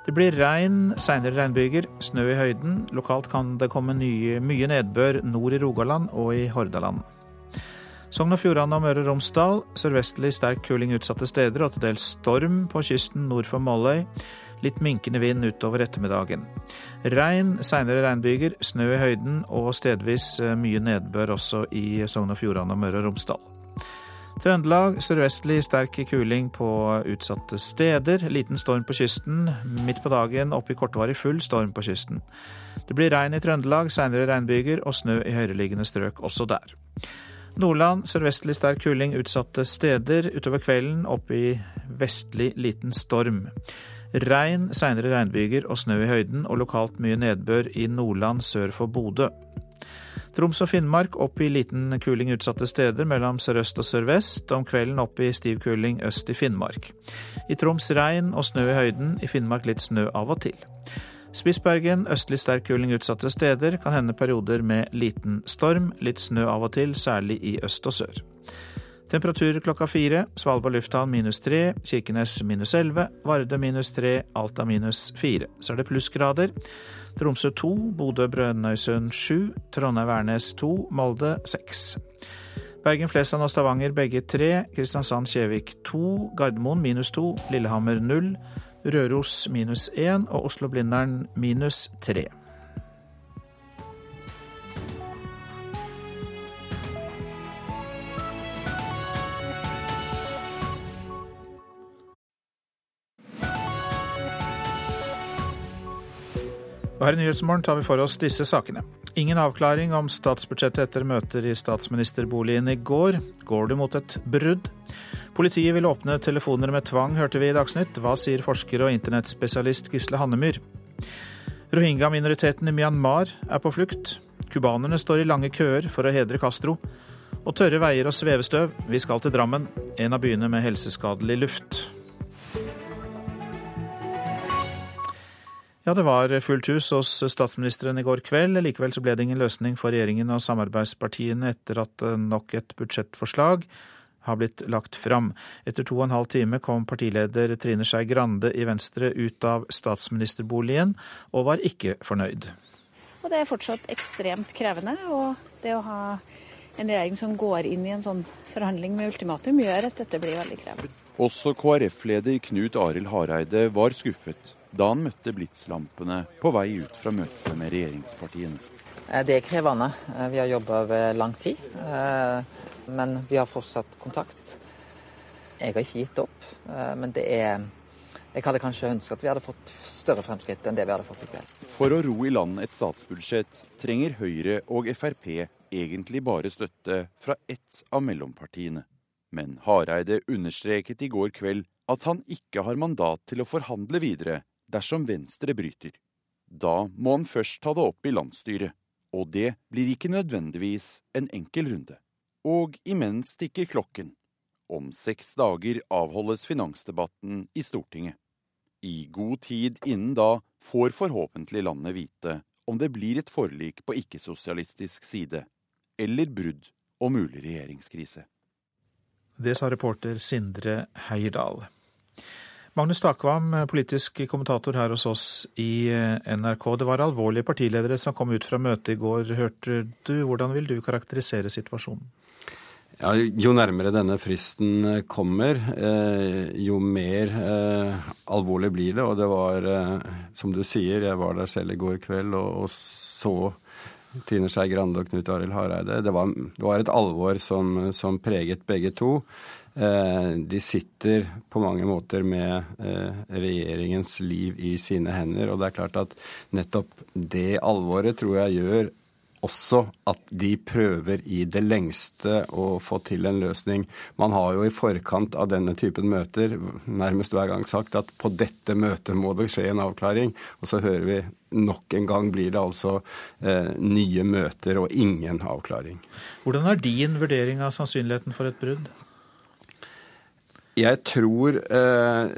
Det blir regn, seinere regnbyger, snø i høyden. Lokalt kan det komme nye, mye nedbør nord i Rogaland og i Hordaland. Sogn og Fjordane og Møre og Romsdal sørvestlig sterk kuling utsatte steder og til dels storm på kysten nord for Måløy. Litt minkende vind utover ettermiddagen. Regn, seinere regnbyger, snø i høyden og stedvis eh, mye nedbør også i Sogn og Fjordane og Møre og Romsdal. Trøndelag sørvestlig sterk kuling på utsatte steder. Liten storm på kysten. Midt på dagen opp i kortvarig full storm på kysten. Det blir regn i Trøndelag, seinere regnbyger og snø i høyereliggende strøk også der. Nordland sørvestlig sterk kuling utsatte steder. Utover kvelden opp i vestlig liten storm. Regn, seinere regnbyger og snø i høyden, og lokalt mye nedbør i Nordland sør for Bodø. Troms og Finnmark opp i liten kuling utsatte steder mellom sørøst og sørvest. Om kvelden opp i stiv kuling øst i Finnmark. I Troms regn og snø i høyden, i Finnmark litt snø av og til. Spitsbergen østlig sterk kuling utsatte steder. Kan hende perioder med liten storm. Litt snø av og til, særlig i øst og sør. Temperatur klokka fire. Svalbard lufthavn minus tre. Kirkenes minus elleve. Varde minus tre. Alta minus fire. Så er det plussgrader. Tromsø 2, Bodø-Brønnøysund 7, Trondheim-Værnes 2, Molde 6. Bergen-Flesland og Stavanger begge 3, Kristiansand-Kjevik 2, Gardermoen minus 2, Lillehammer 0, Røros minus 1 og Oslo-Blindern minus 3. Og her i Nyhetsmorgen tar vi for oss disse sakene. Ingen avklaring om statsbudsjettet etter møter i statsministerboligen i går. Går det mot et brudd? Politiet vil åpne telefoner med tvang, hørte vi i Dagsnytt. Hva sier forsker og internettspesialist Gisle Hannemyr? Rohingya-minoriteten i Myanmar er på flukt. Cubanerne står i lange køer for å hedre Castro. Og tørre veier og svevestøv. Vi skal til Drammen, en av byene med helseskadelig luft. Ja, det var fullt hus hos statsministeren i går kveld. Likevel så ble det ingen løsning for regjeringen og samarbeidspartiene etter at eh, nok et budsjettforslag har blitt lagt fram. Etter to og en halv time kom partileder Trine Skei Grande i Venstre ut av statsministerboligen, og var ikke fornøyd.
Og det er fortsatt ekstremt krevende. Og det å ha en regjering som går inn i en sånn forhandling med ultimatum, gjør at dette blir veldig krevende.
Også KrF-leder Knut Arild Hareide var skuffet da han møtte blitslampene på vei ut fra møtet med regjeringspartiene.
Eh, det er krevende. Eh, vi har jobba over lang tid, eh, men vi har fortsatt kontakt. Jeg har ikke gitt opp, men det er Jeg hadde kanskje ønsket at vi hadde fått større fremskritt enn det vi hadde fått i kveld.
For å ro i land et statsbudsjett trenger Høyre og Frp egentlig bare støtte fra ett av mellompartiene. Men Hareide understreket i går kveld at han ikke har mandat til å forhandle videre dersom Venstre bryter. Da må han først ta det opp i landsstyret, og det blir ikke nødvendigvis en enkel runde. Og imens tikker klokken. Om seks dager avholdes finansdebatten i Stortinget. I god tid innen da får forhåpentlig landet vite om det blir et forlik på ikke-sosialistisk side, eller brudd og mulig regjeringskrise.
Det sa reporter Sindre Heierdal. Magnus Takvam, politisk kommentator her hos oss i eh, NRK. Det var alvorlige partiledere som kom ut fra møtet i går, hørte du. Hvordan vil du karakterisere situasjonen?
Ja, jo nærmere denne fristen eh, kommer, eh, jo mer eh, alvorlig blir det. Og det var, eh, som du sier, jeg var der selv i går kveld og så Trine Skei Grande og Knut Arild Hareide. Det var, det var et alvor som, som preget begge to. Eh, de sitter på mange måter med eh, regjeringens liv i sine hender. Og det er klart at nettopp det alvoret tror jeg gjør også at de prøver i det lengste å få til en løsning. Man har jo i forkant av denne typen møter nærmest hver gang sagt at på dette møtet må det skje en avklaring. Og så hører vi nok en gang blir det altså eh, nye møter og ingen avklaring.
Hvordan er din vurdering av sannsynligheten for et brudd?
Jeg tror eh,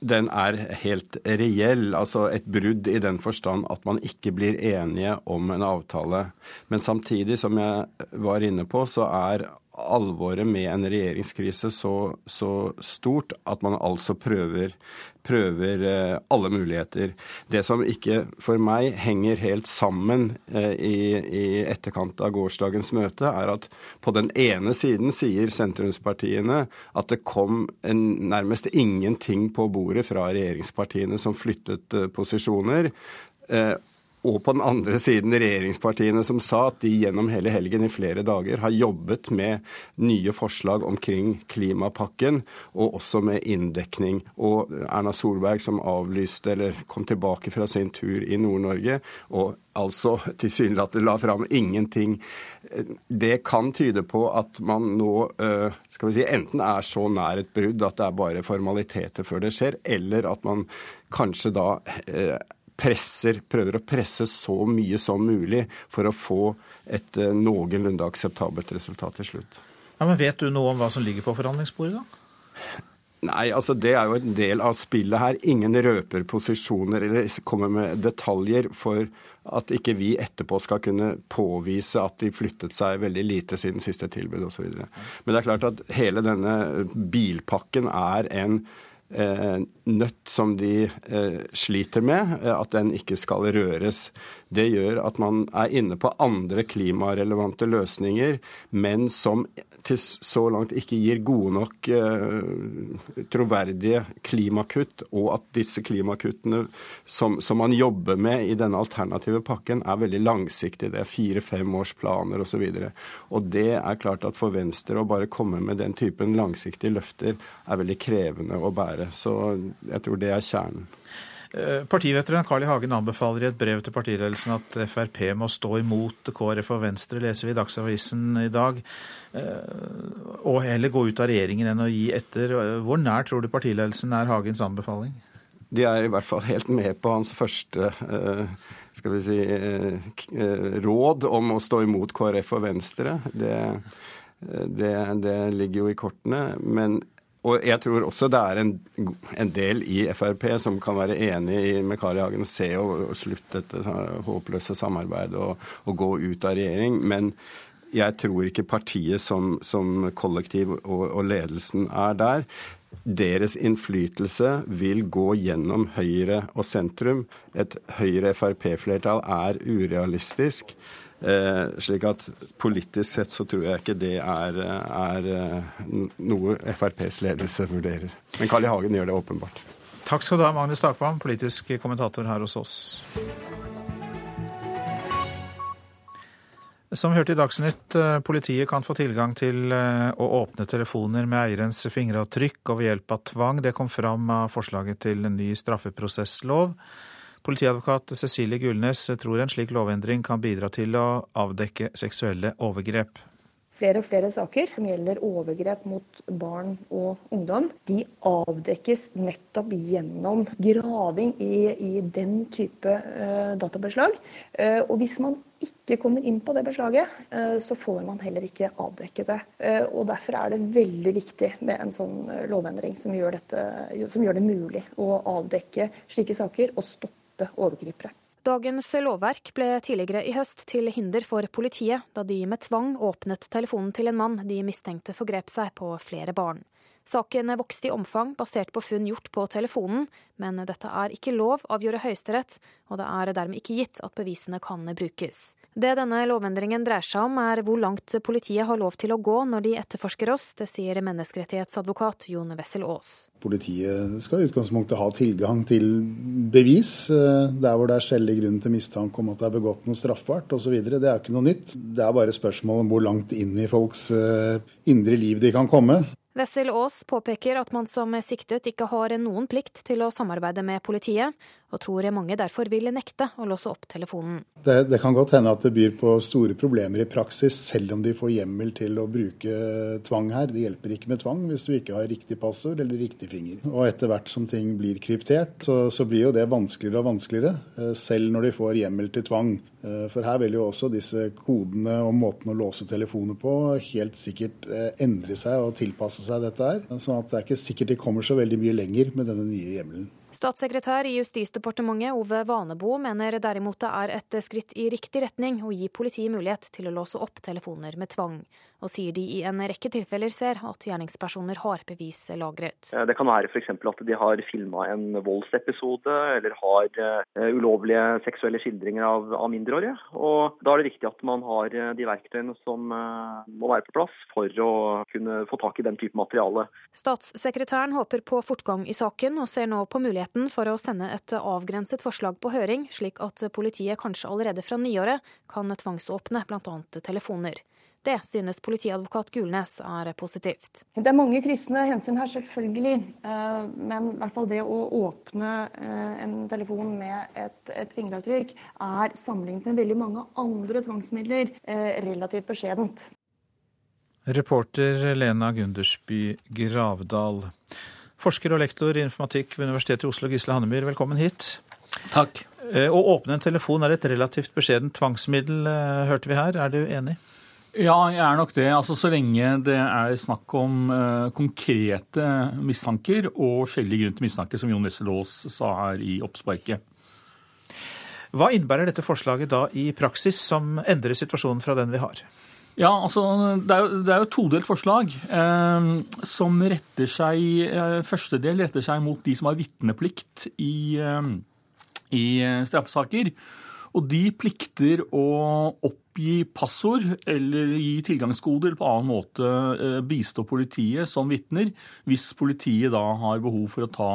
den er helt reell. Altså et brudd i den forstand at man ikke blir enige om en avtale. Men samtidig, som jeg var inne på, så er alvoret med en regjeringskrise så, så stort at man altså prøver, prøver eh, alle muligheter. Det som ikke for meg henger helt sammen eh, i, i etterkant av gårsdagens møte, er at på den ene siden sier sentrumspartiene at det kom en, nærmest ingenting på bordet fra regjeringspartiene som flyttet eh, posisjoner. Og på den andre siden regjeringspartiene som sa at de gjennom hele helgen i flere dager har jobbet med nye forslag omkring klimapakken, og også med inndekning. Og Erna Solberg som avlyste eller kom tilbake fra sin tur i Nord-Norge, og altså tilsynelatende la fram ingenting. Det kan tyde på at man nå øh, skal vi si, enten er så nær et brudd at det er bare formaliteter før det skjer, eller at man kanskje da øh, presser, prøver å presse så mye som mulig for å få et uh, noenlunde akseptabelt resultat til slutt.
Ja, men Vet du noe om hva som ligger på forhandlingsbordet, da?
Nei, altså det er jo en del av spillet her. Ingen røper posisjoner eller kommer med detaljer for at ikke vi etterpå skal kunne påvise at de flyttet seg veldig lite siden siste tilbud osv. Men det er klart at hele denne bilpakken er en Eh, nøtt som de eh, sliter med, eh, at den ikke skal røres. Det gjør at man er inne på andre klimarelevante løsninger, men som til så langt ikke gir gode nok eh, troverdige klimakutt, og at disse klimakuttene som, som, man jobber med i denne alternative pakken, er veldig langsiktige. Det er fire-fem års planer osv. Og, så og det er klart at for Venstre å bare komme med den typen langsiktige løfter er veldig krevende å bære. Så jeg tror det er kjernen.
Eh, partiveteran Carl I. Hagen anbefaler i et brev til partiledelsen at Frp må stå imot KrF og Venstre, leser vi i Dagsavisen i dag, eh, og heller gå ut av regjeringen enn å gi etter. Hvor nær tror du partiledelsen er Hagens anbefaling?
De er i hvert fall helt med på hans første eh, skal vi si, råd om å stå imot KrF og Venstre. Det, det, det ligger jo i kortene. Men og jeg tror også det er en, en, del i Frp som kan være enig med Kari Hagen og se og, slutte dette håpløse samarbeidet og, og, gå ut av regjering. Men jeg tror ikke partiet som, som kollektiv og, og, ledelsen er der. Deres innflytelse vil gå gjennom Høyre og sentrum. Et Høyre-Frp-flertall er urealistisk. Eh, slik at politisk sett så tror jeg ikke det er, er eh, noe FrPs ledelse vurderer. Men Carl I. Hagen gjør det åpenbart.
Takk skal du ha, Magnus Takvam, politisk kommentator her hos oss. Som hørte i Dagsnytt, eh, politiet kan få tilgang til å åpne telefoner med eierens fingeravtrykk og ved hjelp av tvang. Det kom fram av forslaget til en ny straffeprosesslov. Politiadvokat Cecilie Gullnes tror en slik lovendring kan bidra til å avdekke seksuelle overgrep.
Flere og flere saker som gjelder overgrep mot barn og ungdom, de avdekkes nettopp gjennom graving i, i den type uh, databeslag. Uh, og hvis man ikke kommer inn på det beslaget, uh, så får man heller ikke avdekke det. og Derfor er det veldig viktig med en sånn lovendring som gjør, dette, som gjør det mulig å avdekke slike saker og stoppe stoppe overgripere.
Dagens lovverk ble tidligere i høst til hinder for politiet, da de med tvang åpnet telefonen til en mann de mistenkte forgrep seg på flere barn. Saken vokste i omfang basert på funn gjort på telefonen, men dette er ikke lov, avgjorde Høyesterett, og det er dermed ikke gitt at bevisene kan brukes. Det denne lovendringen dreier seg om, er hvor langt politiet har lov til å gå når de etterforsker oss. Det sier menneskerettighetsadvokat Jon Wessel Aas.
Politiet skal i utgangspunktet ha tilgang til bevis eh, der hvor det er skjellig grunn til mistanke om at det er begått noe straffbart osv. Det er ikke noe nytt. Det er bare spørsmål om hvor langt inn i folks eh, indre liv de kan komme.
Wessel Aas påpeker at man som siktet ikke har noen plikt til å samarbeide med politiet, og tror mange derfor vil nekte å låse opp telefonen.
Det, det, kan godt hende at det byr på store problemer i praksis, selv om de får hjemmel til å bruke tvang her. Det hjelper ikke med tvang hvis du ikke har riktig passord eller riktig finger. Og etter hvert som ting blir kryptert, så, så blir jo det vanskeligere og vanskeligere, eh, selv når de får hjemmel til tvang. Eh, for her vil jo også disse kodene og måten å låse telefoner på helt sikkert eh, endre seg og tilpasse seg dette her. Sånn at det er ikke sikkert de kommer så veldig mye lenger med denne nye hjemmelen.
Statssekretær i Justisdepartementet Ove Vanebo mener derimot det er et skritt i riktig retning å gi politiet mulighet til å låse opp telefoner med tvang, og sier de i en rekke tilfeller ser at gjerningspersoner har bevis lagret.
Det kan være f.eks. at de har filma en voldsepisode, eller har uh, ulovlige seksuelle skildringer av, av, mindreårige. Og Da er det viktig at man har de verktøyene som må være på plass for å kunne få tak i den type materiale.
Statssekretæren håper på fortgang i saken, og ser nå på muligheten for å sende et avgrenset forslag på høring, slik at politiet kanskje allerede fra nyåret kan tvangsåpne bl.a. telefoner. Det synes politiadvokat Gulnes er positivt.
Det er mange kryssende hensyn her, selvfølgelig. Eh, men i hvert fall det å åpne eh, en telefon med et, et fingeravtrykk er sammenlignet med veldig mange andre tvangsmidler eh, relativt beskjedent.
Reporter Lena Gundersby Gravdal. Forsker og lektor i informatikk ved Universitetet i Oslo, Gisle Hannemyr, velkommen hit.
Takk.
Eh, å åpne en telefon er et relativt beskjedent tvangsmiddel, hørte vi her. Er du enig?
Ja, jeg er nok det. Altså, Så lenge det er snakk om uh, konkrete mistanker og skjellig grunn til mistanke, som Jon Wessel Aas sa her i oppsparket.
Hva innebærer dette forslaget da i praksis, som endrer situasjonen fra den vi har?
Ja, altså Det er jo, det er jo et todelt forslag eh, som retter seg eh, Første del retter seg mot de som har vitneplikt i, eh, i straffesaker. Og de plikter å oppgi passord eller gi tilgangskoder eller på annen måte eh, bistå politiet som vitner, hvis politiet da har behov for å ta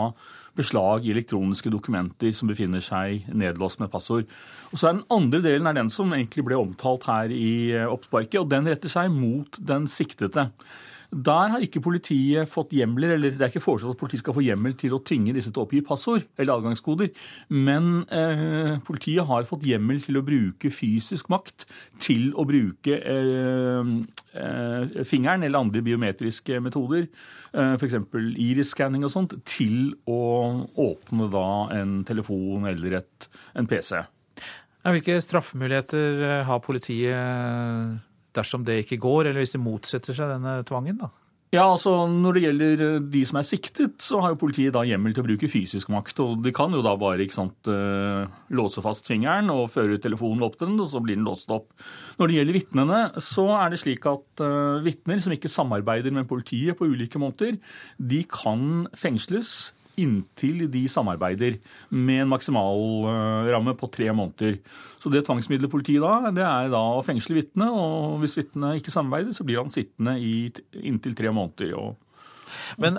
beslag i elektroniske dokumenter som befinner seg nedlåst med passord. Og så er Den andre delen er den som egentlig ble omtalt her i eh, oppsparket, og den retter seg mot den siktede. Der har ikke politiet fått hjemler, eller det er ikke foreslått at politiet skal få hjemmel til å tvinge disse til å oppgi passord eller adgangskoder, men eh, politiet har fått hjemmel til å bruke fysisk makt til å bruke eh, eh, fingeren eller andre biometriske metoder, eh, f.eks. iris-skanning og sånt, til å åpne da en telefon eller et, en PC.
Hvilke straffemuligheter eh, har politiet dersom det ikke går, eller hvis de motsetter seg denne tvangen? da?
Ja, altså Når det gjelder eh, de som er siktet, så har jo politiet da hjemmel til å bruke fysisk makt. og De kan jo da bare ikke sant, uh, låse fast fingeren og føre telefonen opp til den, og så blir den låst opp. Når det gjelder vitnene, så er det slik at uh, vitner som ikke samarbeider med politiet på ulike måter, de kan fengsles inntil de samarbeider med en maksimalramme på tre måneder. Så det tvangsmiddelet politiet da, det er da å fengsle vitnet, og hvis vitnet ikke samarbeider, så blir han sittende i inntil tre måneder. og
men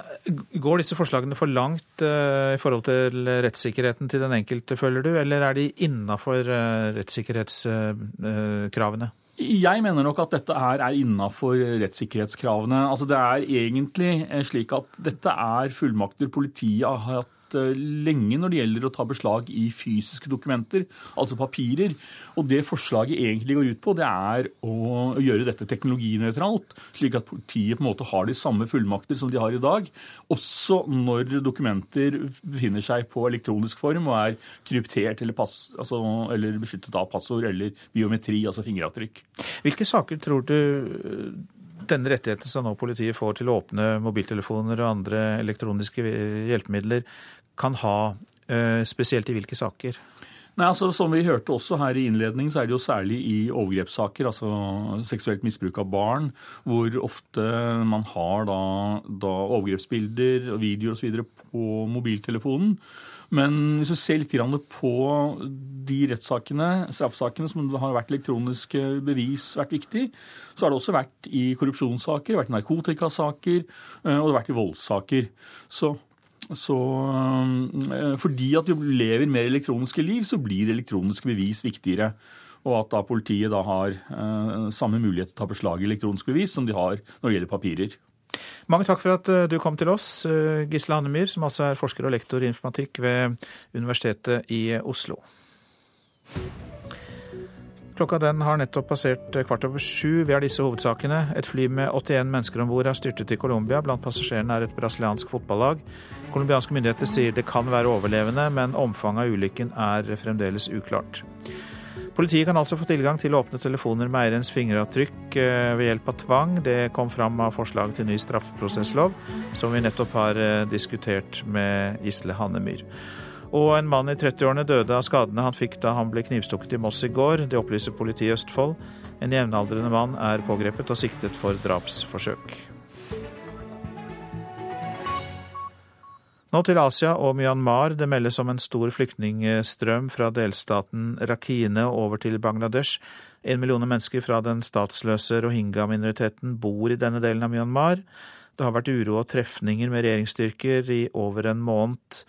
går disse forslagene for langt uh, i forhold til rettssikkerheten til den enkelte, føler du, eller er de innafor uh, rettssikkerhetskravene?
Jeg mener nok at dette her er innafor rettssikkerhetskravene. Altså Det er egentlig slik at dette er fullmakter politiet har hatt Eh, lenge når det gjelder å ta beslag i fysiske dokumenter, altså papirer. Og det forslaget egentlig går ut på, det er å gjøre dette teknologinøytralt, slik at politiet på en måte har de samme fullmakter som de har i dag, også når dokumenter befinner seg på elektronisk form og er kryptert eller, pass, altså, eller beskyttet av passord eller biometri, altså fingeravtrykk.
Hvilke saker tror du denne rettigheten som nå politiet får til å åpne mobiltelefoner og andre elektroniske hjelpemidler, kan ha, eh, spesielt i hvilke saker?
Nei, altså Som vi hørte også her i innledning, så er det jo særlig i overgrepssaker, altså seksuelt misbruk av barn, hvor ofte man har da, da overgrepsbilder videoer osv. på mobiltelefonen. Men hvis du ser litt på de rettssakene, straffesakene som har vært elektroniske bevis vært viktig, så har det også vært i korrupsjonssaker, vært i narkotikasaker eh, og det har vært i voldssaker. Så så eh, fordi at du lever mer elektroniske liv, så blir elektroniske bevis viktigere. Og at da politiet da har eh, samme mulighet til å ta beslag i elektroniske bevis som de har når det gjelder papirer.
Mange takk for at eh, du kom til oss, eh, Gisle Annemyr, som altså er forsker og lektor i informatikk ved Universitetet i Oslo. Klokka den har nettopp passert kvart over sju. Vi har disse hovedsakene. Et fly med 81 mennesker om bord har styrtet i Colombia. Blant passasjerene er et brasiliansk fotballag. Colombianske myndigheter sier det kan være overlevende, men omfanget av ulykken er fremdeles uklart. Politiet kan altså få tilgang til å åpne telefoner med eierens fingeravtrykk eh, ved hjelp av tvang. Det kom fram av forslaget til ny straffeprosesslov, som vi nettopp har eh, diskutert med Gisle Hannemyr. Og en mann i 30-årene døde av skadene han fikk da han ble knivstukket i Moss i går. Det opplyser politiet i Østfold. En jevnaldrende mann er pågrepet og siktet for drapsforsøk. Nå til Asia og Myanmar. Det meldes om en stor flyktningstrøm fra delstaten Rakhine over til Bangladesh. En million mennesker fra den statsløse rohingya-minoriteten bor i denne delen av Myanmar. Det har vært uro og trefninger med regjeringsstyrker i over en måned.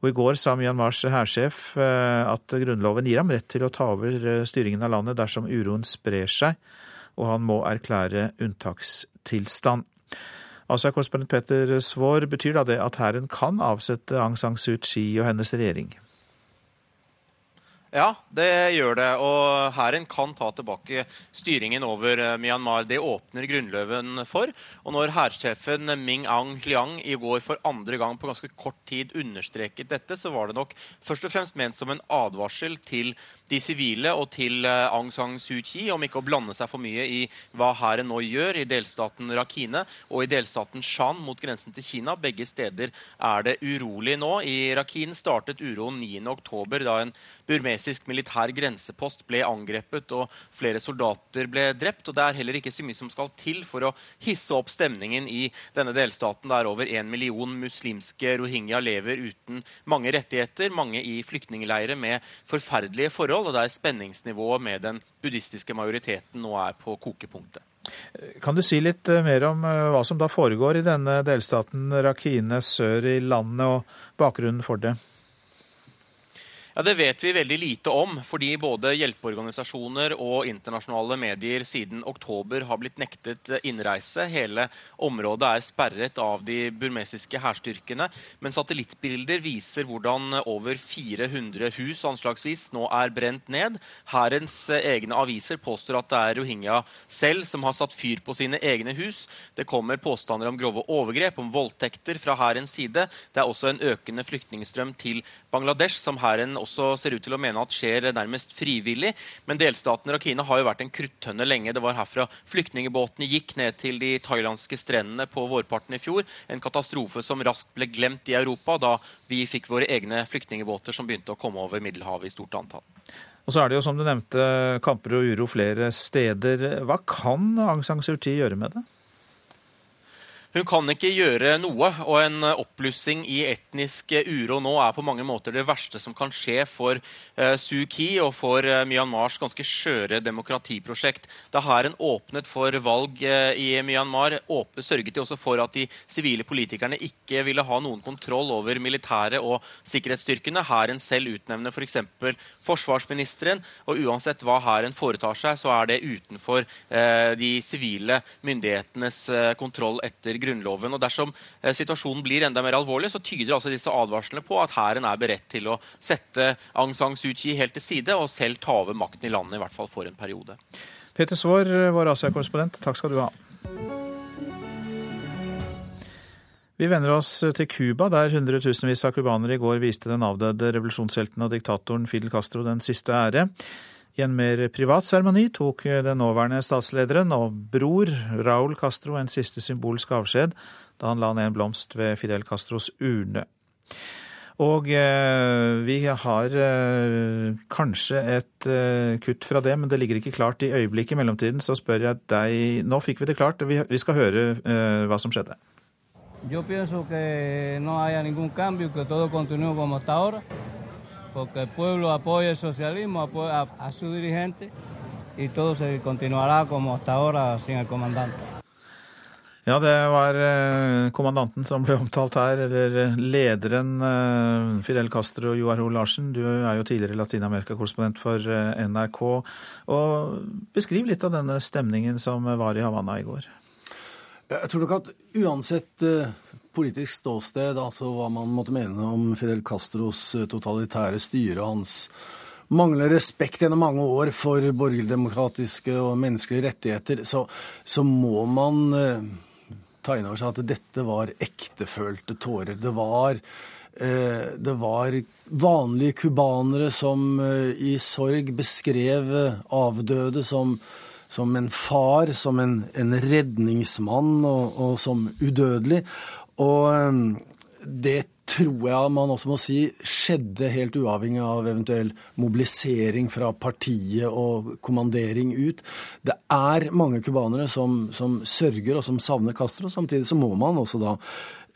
Og I går sa Myanmars hærsjef eh, at grunnloven gir ham rett til å ta over eh, styringen av landet dersom uroen sprer seg, og han må erklære unntakstilstand. Asia-korrespondent Petter Svaar, betyr da det at hæren kan avsette Aung San Suu Kyi og hennes regjering?
Ja, det gjør det. Og hæren kan ta tilbake styringen over eh, Myanmar. Det åpner grunnløven for. Og når hærsjefen Ming Aung Hliang i går for andre gang på ganske kort tid understreket dette, så var det nok først og fremst ment som en advarsel til de sivile og til eh, Aung San Suu Kyi om ikke å blande seg for mye i hva hæren nå gjør i delstaten Rakhine og i delstaten Shan mot grensen til Kina. Begge steder er det urolig nå. I Rakhine startet uroen 9.10, da en burmesisk militær grensepost ble angrepet og flere soldater ble drept. og Det er heller ikke så mye som skal til for å hisse opp stemningen i denne delstaten, der over en million muslimske rohingya lever uten mange rettigheter, mange i flyktningleirer med forferdelige forhold, og der spenningsnivået med den buddhistiske majoriteten nå er på kokepunktet.
Kan du si litt eh, mer om eh, hva som da foregår i denne delstaten Rakhine sør i landet, og bakgrunnen for det?
Ja, Det vet vi veldig lite om, fordi både hjelpeorganisasjoner og internasjonale medier siden oktober har blitt nektet innreise. Hele området er sperret av de burmesiske hærstyrkene. Men satellittbilder viser hvordan over 400 hus anslagsvis nå er brent ned. Hærens egne aviser påstår at det er rohingya selv som har satt fyr på sine egne hus. Det kommer påstander om grove overgrep, om voldtekter fra hærens side. Det er også en økende flyktningstrøm til Bangladesh, som hæren også ser ut til å mene at skjer nærmest frivillig. Men delstaten Rakhine har jo vært en kruttønne lenge. Det var herfra flyktningebåtene gikk ned til de thailandske strendene på vårparten i fjor. En katastrofe som raskt ble glemt i Europa da vi fikk våre egne flyktningebåter som begynte å komme over Middelhavet i stort antall.
Og så er det jo, som du nevnte, kamper og uro flere steder. Hva kan Aung San Suu Kyi gjøre med det?
Hun kan ikke gjøre noe, og en oppblussing i etnisk uro nå er på mange måter det verste som kan skje for uh, Suu Kyi og for uh, Myanmars ganske skjøre demokratiprosjekt. Da hæren åpnet for valg uh, i Myanmar, sørget de også for at de sivile politikerne ikke ville ha noen kontroll over militæret og sikkerhetsstyrkene. Hæren selv utnevner f.eks. For forsvarsministeren, og uansett hva hæren foretar seg, så er det utenfor de sivile myndighetenes kontroll etter Grunnloven. og Dersom eh, situasjonen blir enda mer alvorlig, så tyder altså disse advarslene på at hæren er beredt til å sette Aung San Suu Kyi helt til side og selv ta over makten i landet, i hvert fall for en periode.
Peter Svaar, vår Asia-korrespondent, takk skal du ha. Vi vender oss til Cuba, der hundretusenvis av cubanere i går viste den avdøde revolusjonshelten og diktatoren Fidel Castro den siste ære. I en mer privat seremoni tok den nåværende statslederen og bror Raúl Castro en siste symbolsk avskjed da han la ned en blomst ved Fidel Castros urne. Og eh, vi har eh, kanskje et eh, kutt fra det, men det ligger ikke klart i øyeblikket. I mellomtiden så spør jeg deg Nå fikk vi det klart, vi, vi skal høre eh, hva som skjedde.
Yo pienso que no haya ningún cambio, que todo continúe como hasta ahora porque el pueblo apoya el socialismo, apoya a, a su dirigente y todo se continuará como hasta ahora sin el comandante.
Ja, det var eh, kommandanten som ble omtalt her, eller eh, lederen eh, Fidel Castro og Joar Ho Larsen. Du er jo tidligere Latin-Amerika-korrespondent for NRK. Og beskriv litt av denne stemningen som var i Havanna i går.
Jeg tror nok at uansett politisk ståsted, altså hva man måtte mene om Fidel Castros eh, totalitære styre, og hans mangler respekt gjennom mange år for borgerdemokratiske og menneskelige rettigheter, så, så må man eh, ta inn over seg at dette var ektefølte tårer. Det var, eh, det var vanlige cubanere som i sorg beskrev avdøde som, som en far, som en, en redningsmann og, og, som udødelig. Og det tror jeg man også må si skjedde helt uavhengig av eventuell mobilisering fra partiet og kommandering ut. Det er mange cubanere som, som, sørger og som savner Castro. Samtidig så må man også da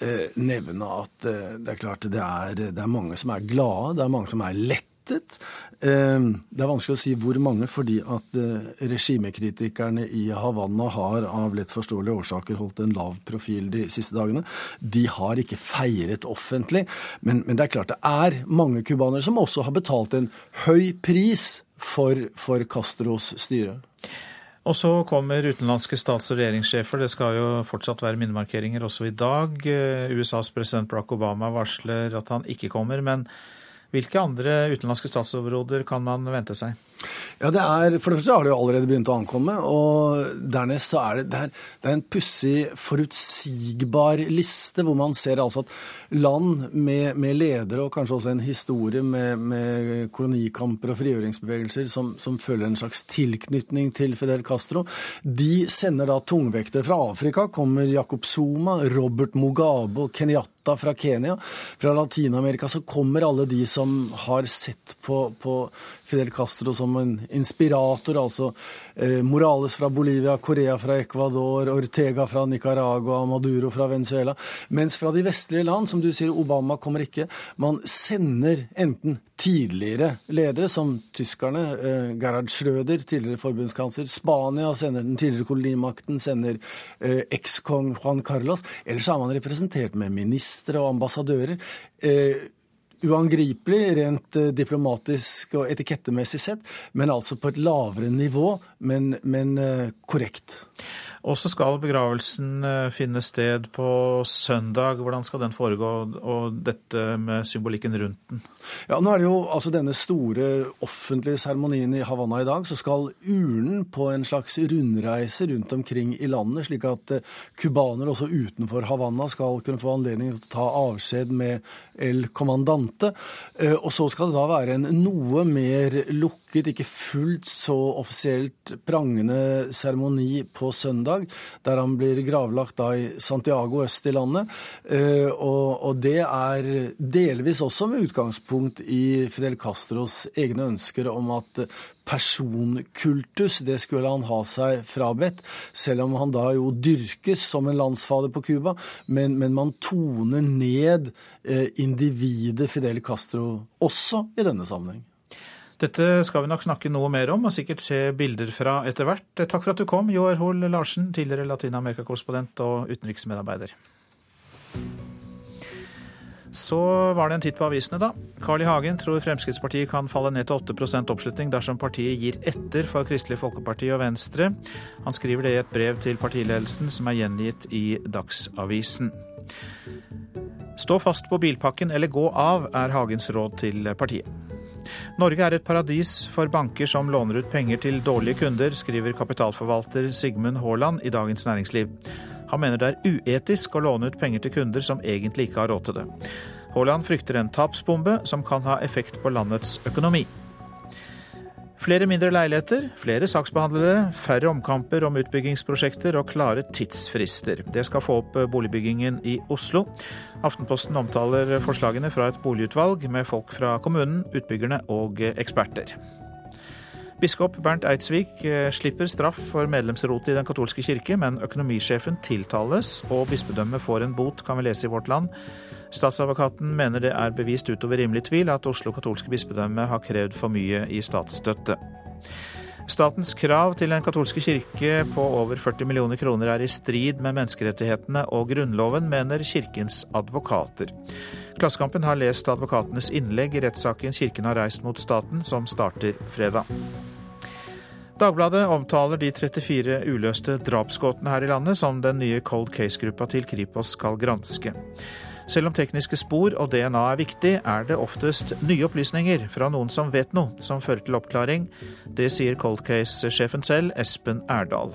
eh, nevne at eh, det er klart det er, det er mange som er glade, det er mange som er lette lettet. Ehm, det er vanskelig å si hvor mange, fordi at eh, regimekritikerne i Havanna har av lett forståelige årsaker holdt en lav profil de siste dagene. De har ikke feiret offentlig, men, men det er klart det er mange cubanere som også har betalt en høy pris for, for Castros styre.
Og så kommer utenlandske stats- og regjeringssjefer. Det skal jo fortsatt være minnemarkeringer også i dag. Eh, USAs president Barack Obama varsler at han ikke kommer. men hvilke andre utenlandske statsoverhoder kan man vente seg?
Ja, det er, For det første har det jo allerede begynt å ankomme. Og dernest så er det, det er, det er en pussig, forutsigbar liste, hvor man ser altså at land med, med, ledere og kanskje også en historie med, med kolonikamper og frigjøringsbevegelser som, som, føler en slags tilknytning til Fidel Castro, de sender da tungvektere fra Afrika. Kommer Jacob Zuma, Robert Mugabe og Kenyatta fra Kenya. Fra Latin-Amerika så kommer alle de som har sett på, på Fidel Castro som en inspirator, altså eh, Morales fra Bolivia, Korea fra Ecuador, Ortega fra Nicaragua, Maduro fra Venezuela. Mens fra de vestlige land, som du sier, Obama kommer ikke, man sender enten tidligere ledere, som tyskerne, eh, Gerhard Schröder, tidligere forbundskansler, Spania sender den tidligere kolonimakten, sender eh, ekskong Juan Carlos, eller så er man representert med ministre og ambassadører. Eh, uangripelig rent eh, diplomatisk og etikettemessig sett, men altså på et lavere nivå, men, men eh, korrekt.
Og så skal begravelsen eh, finne sted på søndag. Hvordan skal den foregå, og dette med symbolikken rundt den?
Ja, nå er det jo altså denne store offentlige seremonien i Havanna i dag. Så skal urnen på en slags rundreise rundt omkring i landet, slik at cubanere også utenfor Havanna skal kunne få anledning til å ta avskjed med El Commandante. Eh, og så skal det da være en noe mer lukket, ikke fullt så offisielt prangende seremoni på søndag, der han blir gravlagt da i Santiago øst i landet. Eh, og det er delvis også med utgangspunkt i Fidel Castros egne ønsker om at personkultus, det skulle han ha seg frabedt, selv om han da jo dyrkes som en landsfader på Cuba. Men, men, man toner ned eh, individet Fidel Castro også i denne sammenheng.
Dette skal vi nok snakke noe mer om, og sikkert se bilder fra etter hvert. Takk for at du kom, Joar Hoel Larsen, tidligere Latin-Amerika-korrespondent og utenriksmedarbeider. Så var det en titt på avisene, da. Carl I. Hagen tror Fremskrittspartiet kan falle ned til 8% oppslutning dersom partiet gir etter for Kristelig Folkeparti og Venstre. Han skriver det i et brev til partiledelsen som er gjengitt i Dagsavisen. Stå fast på bilpakken eller gå av, er Hagens råd til partiet. Norge er et paradis for banker som låner ut penger til dårlige kunder, skriver kapitalforvalter Sigmund Haaland i Dagens Næringsliv. Han mener det er uetisk å låne ut penger til kunder som egentlig ikke har råd til det. Haaland frykter en tapsbombe som kan ha effekt på landets økonomi. Flere mindre leiligheter, flere saksbehandlere, færre omkamper om utbyggingsprosjekter og klare tidsfrister. Det skal få opp boligbyggingen i Oslo. Aftenposten omtaler forslagene fra et boligutvalg med folk fra kommunen, utbyggerne og eksperter. Biskop Bernt Eidsvik eh, slipper straff for medlemsrotet i Den katolske kirke, men økonomisjefen tiltales, og bispedømmet får en bot, kan vi lese i Vårt Land. Statsadvokaten mener det er bevist utover rimelig tvil at Oslo katolske bispedømme har krevd for mye i statsstøtte. Statens krav til Den katolske kirke på over 40 millioner kroner er i strid med menneskerettighetene og Grunnloven, mener kirkens advokater. Klassekampen har lest advokatenes innlegg i rettssaken kirken har reist mot staten, som starter fredag. Dagbladet omtaler de 34 uløste drapsgåtene her i landet som den nye cold case-gruppa til Kripos skal granske. Selv om tekniske spor og DNA er viktig, er det oftest nye opplysninger fra noen som vet noe, som fører til oppklaring. Det sier cold case-sjefen selv, Espen Erdal.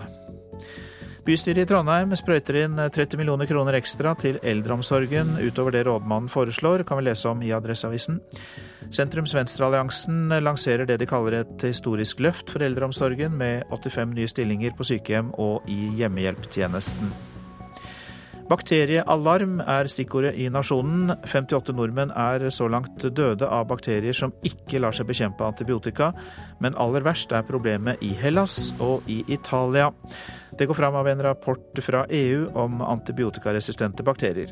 Bystyret i Trondheim sprøyter inn 30 millioner kroner ekstra til eldreomsorgen utover det rådmannen foreslår, kan vi lese om i Adresseavisen. Sentrums-Venstre-alliansen lanserer det de kaller et historisk løft for eldreomsorgen, med 85 nye stillinger på sykehjem og i hjemmehjelptjenesten. Bakteriealarm er stikkordet i Nasjonen. 58 nordmenn er så langt døde av bakterier som ikke lar seg bekjempe antibiotika, men aller verst er problemet i Hellas og i Italia. Det går fram av en rapport fra EU om antibiotikaresistente bakterier.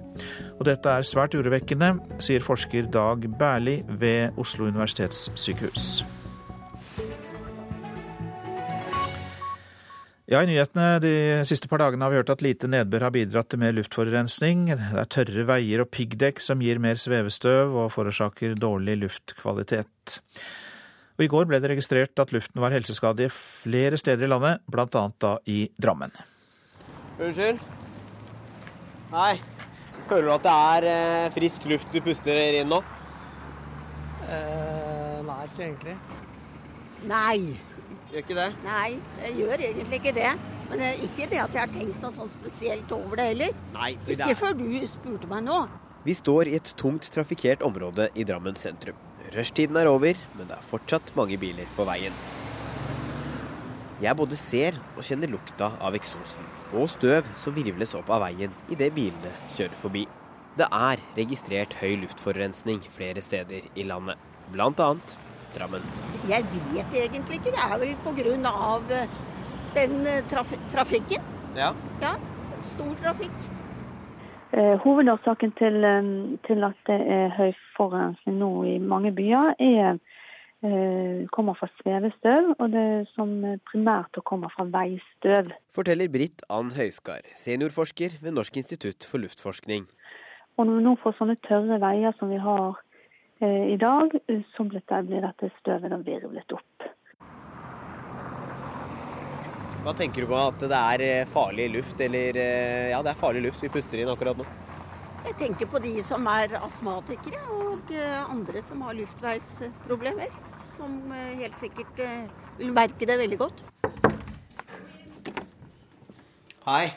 Og dette er svært urovekkende, sier forsker Dag Berli ved Oslo universitetssykehus. Ja, I nyhetene de siste par dagene har vi hørt at lite nedbør har bidratt til mer luftforurensning. Det er tørre veier og piggdekk som gir mer svevestøv og forårsaker dårlig luftkvalitet. Og I går ble det registrert at luften var helseskadelig flere steder i landet, bl.a. da i Drammen.
Unnskyld? Nei. Føler du at det er eh, frisk luft du puster inn nå?
Eh, nei, ikke egentlig.
Nei.
Gjør ikke det?
Nei, jeg gjør egentlig ikke det. Men det er ikke det at jeg har tenkt noe sånn spesielt over det heller.
Nei, det
Ikke
er-
før du spurte meg nå.
Vi står i et tungt trafikkert område i Drammen sentrum. Rushtiden er over, men det er fortsatt mange biler på veien. Jeg både ser og kjenner lukta av eksosen og støv som virvles opp av veien idet bilene kjører forbi. Det er registrert høy luftforurensning flere steder i landet, bl.a. Drammen.
Jeg vet egentlig ikke. Det er vel av eh, den eh, traf trafikken.
Ja.
Ja, stor trafikk.
Eh, Hovedårsaken til, eh, til at det er høy forurensning nå i mange byer, er, eh, kommer fra svevestøv, og det som primært kommer fra veistøv.
Forteller Britt Ann Høiskar, seniorforsker ved Norsk institutt for luftforskning.
Og når vi nå får sånne tørre veier som vi har i dag, som dette, blir dette støvet da virvlet opp.
Hva tenker du på at det er eh, farlig luft, eller eh, ja, det er farlig luft vi puster inn akkurat nå?
Jeg tenker på de som er astmatikere og eh, andre som har luftveisproblemer. Som eh, helt sikkert eh, vil merke det veldig godt.
Hei.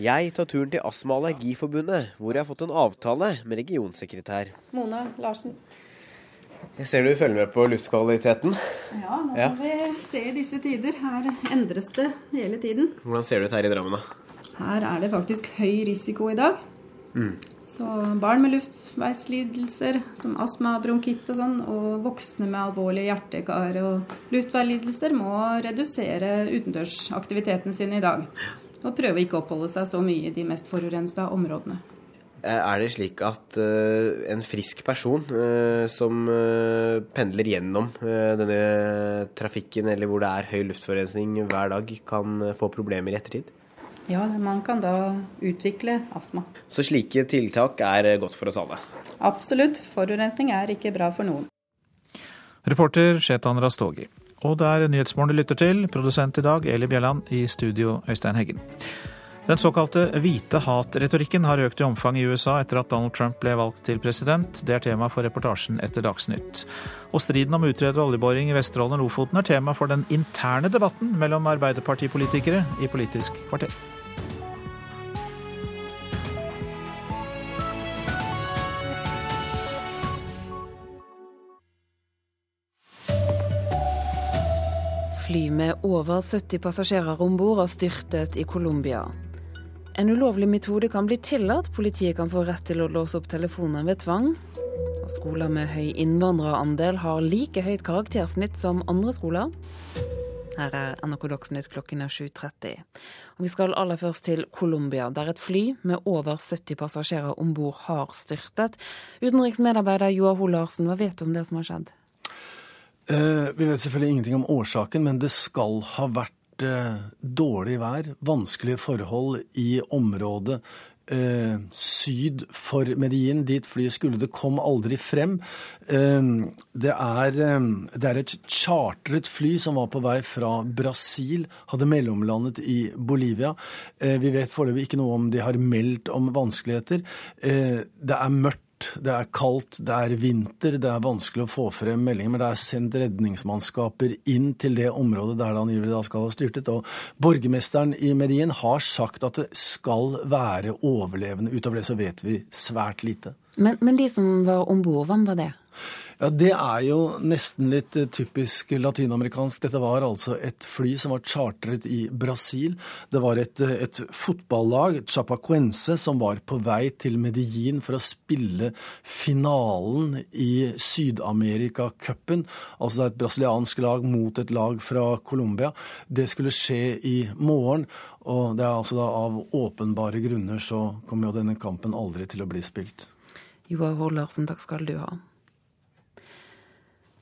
Jeg tar turen til Astma- og Allergiforbundet, hvor jeg har fått en avtale med regionsekretær.
Mona Larsen.
Jeg ser du følger med på luftkvaliteten.
Ja, nå
Ja.
vi se i disse tider. Her endres det hele tiden.
Hvordan ser det ut her i Drammen, da?
Her er det faktisk høy risiko i dag.
Mm.
Så barn med luftveislidelser som astma, bronkitt og sånn, og voksne med alvorlige hjertekar og luftveislidelser må redusere utendørsaktivitetene sine i dag. Og prøve ikke å oppholde seg så mye i de mest forurensede områdene.
Eh, Er det slik at eh, en frisk person eh, som pendler gjennom denne trafikken, eller hvor det er høy luftforurensning hver dag, kan få problemer i ettertid?
Ja, man kan da utvikle astma.
Så slike tiltak er godt for oss alle.
Absolutt. Forurensning er ikke bra for noen.
Reporter Shetan Rastogi. Og det er Nyhetsmorgen du lytter til. Produsent i dag Eli Bjelland. I studio Øystein Heggen. Den såkalte hvite hat-retorikken har økt i omfang i USA etter at Donald Trump ble valgt til president. Det er tema for reportasjen etter Dagsnytt. Og striden om utredet oljeboring i Vesterålen og Lofoten er tema for den interne debatten mellom arbeiderpartipolitikere i Politisk kvarter.
Fly med over 70 passasjerer om bord har styrtet i Colombia. En ulovlig metode kan bli tillatt. Politiet kan få rett til å låse opp telefoner ved tvang. Skoler med høy innvandrerandel har like høyt karaktersnitt som andre skoler. Her er NRK Dagsnytt klokken er 7.30. Og vi skal aller først til Colombia, der et fly med over 70 passasjerer om bord har styrtet. Utenriksmedarbeider Joar Ho Larsen, hva vet du om det som har skjedd?
Eh, vi vet selvfølgelig ingenting om årsaken, men det skal ha vært eh, dårlig vær, vanskelige forhold i området eh, syd for Medellin, dit flyet skulle. Det kom aldri frem. Eh, det, er, det er et chartret fly som var på vei fra Brasil, hadde mellomlandet i Bolivia. Vi vet foreløpig ikke noe om de har meldt om vanskeligheter. Det er mørkt det er kaldt, det er vinter, det er vanskelig å få frem meldinger. Men det er sendt redningsmannskaper inn til det området der det angivelig da skal ha styrtet. Og borgermesteren i Medien har sagt at det skal være overlevende. Utover det så vet vi svært lite.
Men, men de som var om bord, hvem var det?
Ja, Det er jo nesten litt eh, typisk latinamerikansk. Dette var altså et fly som var chartret i Brasil. Det var et, eh, et fotballag, Chapacuense, som var på vei til Medellin for å spille finalen i Syd-Amerika-cupen. Altså det er et brasiliansk lag mot et lag fra Colombia. Det skulle skje i morgen. Og det er altså da av åpenbare grunner så kommer jo denne kampen aldri til å bli spilt.
Joar Hoel Larsen, takk skal du ha.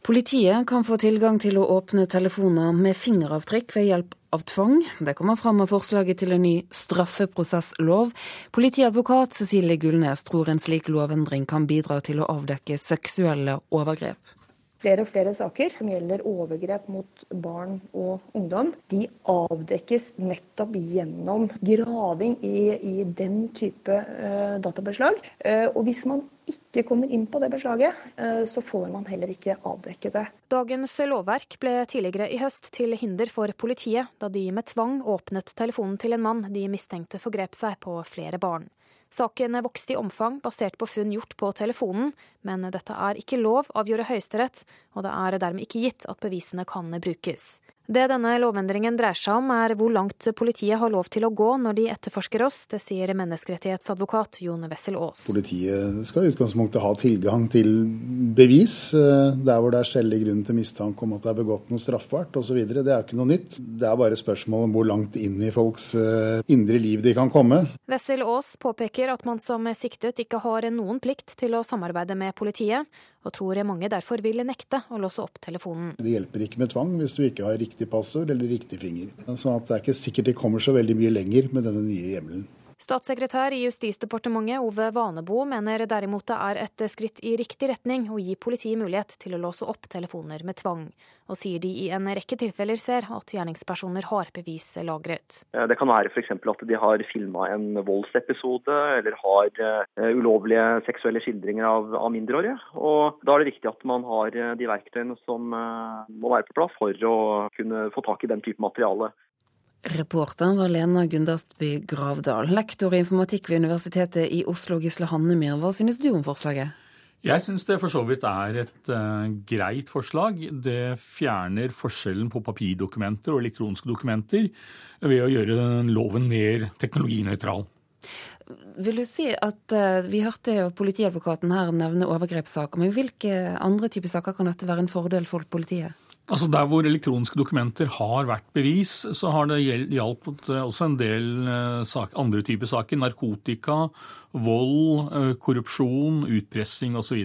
Politiet kan få tilgang til å åpne telefoner med fingeravtrykk ved hjelp av tvang. Det kommer fram av forslaget til en ny straffeprosesslov. Politiadvokat Cecilie Gullnes tror en slik lovendring kan bidra til å avdekke seksuelle overgrep.
Flere og flere saker som gjelder overgrep mot barn og ungdom, de avdekkes nettopp gjennom graving i, i den type uh, databeslag. Uh, og hvis man ikke kommer inn på det beslaget, uh, så får man heller ikke avdekke det.
Dagens lovverk ble tidligere i høst til hinder for politiet, da de med tvang åpnet telefonen til en mann de mistenkte forgrep seg på flere barn. Saken vokste i omfang basert på funn gjort på telefonen, men dette er ikke lov, avgjorde Høyesterett, og det er dermed ikke gitt at bevisene kan brukes. Det denne lovendringen dreier seg om, er hvor langt politiet har lov til å gå når de etterforsker oss. Det sier menneskerettighetsadvokat Jon Wessel Aas.
Politiet skal i utgangspunktet ha tilgang til bevis eh, der hvor det er skjellig grunn til mistanke om at det er begått noe straffbart osv. Det er ikke noe nytt. Det er bare spørsmål om hvor langt inn i folks eh, indre liv de kan komme.
Wessel Aas påpeker at man som siktet ikke har noen plikt til å samarbeide med politiet, og tror mange derfor vil nekte å låse opp telefonen.
Det hjelper ikke med tvang hvis du ikke har riktig passord eller riktig finger. Så det er ikke sikkert de kommer så veldig mye lenger med denne nye hjemmelen.
Statssekretær i Justisdepartementet Ove Vanebo mener derimot det er et skritt i riktig retning å gi politiet mulighet til å låse opp telefoner med tvang, og sier de i en rekke tilfeller ser at gjerningspersoner har bevis lagret.
Det kan være f.eks. at de har filma en voldsepisode, eller har uh, ulovlige seksuelle skildringer av, av, mindreårige. Og Da er det viktig at man har de verktøyene som må være på plass for å kunne få tak i den type materiale.
Reporter var Lena Gundastby Gravdal. Lektor i informatikk ved Universitetet i Oslo, Gisle Hannemyr. Hva synes du om forslaget?
Jeg syns det for så vidt er et uh, greit forslag. Det fjerner forskjellen på papirdokumenter og elektroniske dokumenter ved å gjøre loven mer teknologinøytral.
Vil du si at uh, Vi hørte jo politiadvokaten her nevne overgrepssaker. Men hvilke andre typer saker kan dette være en fordel for politiet?
Altså Der hvor elektroniske dokumenter har vært bevis, så har det hjulpet eh, også en del eh, sak, andre typer saker. Narkotika, vold, eh, korrupsjon, utpressing osv.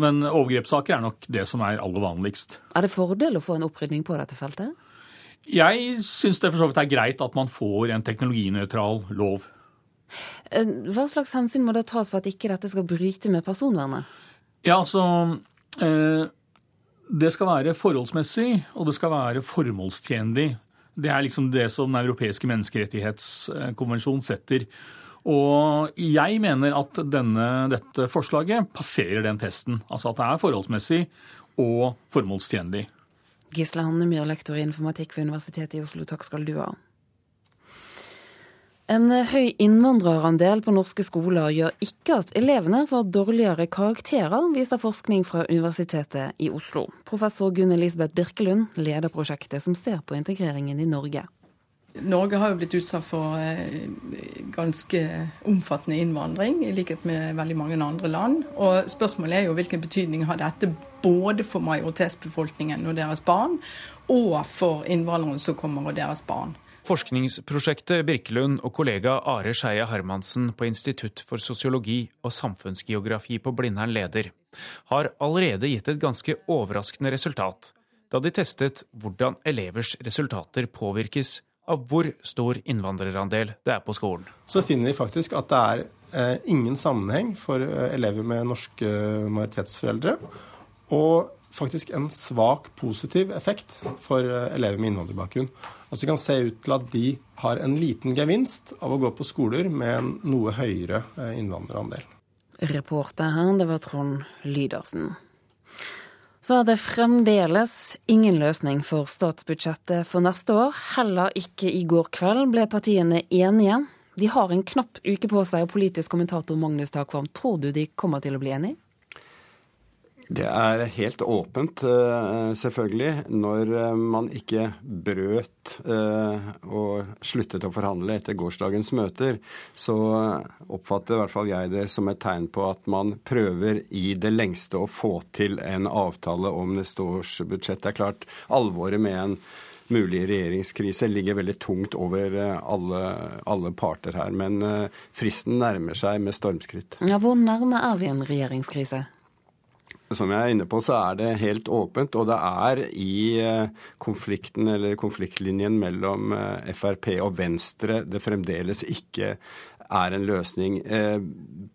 Men overgrepssaker er nok det som er aller vanligst.
Er det fordel å få en opprydning på dette feltet?
Jeg syns det for så vidt er greit at man får en teknologinøytral lov.
Hva slags hensyn må det tas for at ikke dette skal bryte med personvernet?
Ja, altså... Eh, det skal være forholdsmessig, og det skal være formålstjenlig. Det er liksom det som Den europeiske menneskerettighetskonvensjon setter. Og jeg mener at denne, dette forslaget passerer den testen. Altså at det er forholdsmessig og formålstjenlig.
Gisle Hanne Myhr, lektor i informatikk ved Universitetet i Oslo, takk skal du ha. En høy innvandrerandel på norske skoler gjør ikke at elevene får dårligere karakterer, viser forskning fra Universitetet i Oslo. Professor Gunn Elisabeth Birkelund leder prosjektet som ser på integreringen i Norge.
Norge har jo blitt utsatt for eh, ganske omfattende innvandring, i likhet med veldig mange andre land. Og spørsmålet er jo hvilken betydning har dette både for majoritetsbefolkningen og deres barn, og for innvandrerne som kommer og deres barn.
Forskningsprosjektet Birkelund og kollega Are Skeie Hermansen på Institutt for sosiologi og samfunnsgeografi på Blindern leder, har allerede gitt et ganske overraskende resultat da de testet hvordan elevers resultater påvirkes av hvor stor innvandrerandel det er på skolen.
Så finner vi faktisk at det er eh, ingen sammenheng for eh, elever med norske majoritetsforeldre. Og faktisk en svak positiv effekt for eh, elever med innvandrerbakgrunn. Altså Det kan se ut til at de har en liten gevinst av å gå på skoler med en noe høyere eh, innvandrerandel.
Reporter her, det var Trond Lydersen. Så er det fremdeles ingen løsning for statsbudsjettet for neste år. Heller ikke i går kveld ble partiene enige. De har en knapp uke på seg, og politisk kommentator Magnus Takvam, tror du de kommer til å bli enige?
Det er helt åpent, eh, selvfølgelig. Når eh, man ikke brøt eh, og sluttet å forhandle etter gårsdagens møter, så oppfatter i hvert fall jeg det som et tegn på at man prøver i det lengste å få til en avtale om neste års budsjett. Det er klart, alvoret med en mulig regjeringskrise ligger veldig tungt over alle, alle parter her. Men fristen nærmer seg med stormskritt.
Ja, hvor nærme er vi en regjeringskrise?
Som jeg er inne på, så er det helt åpent. Og det er i eh, konflikten eller konfliktlinjen mellom eh, Frp og Venstre det fremdeles ikke er en løsning. Eh,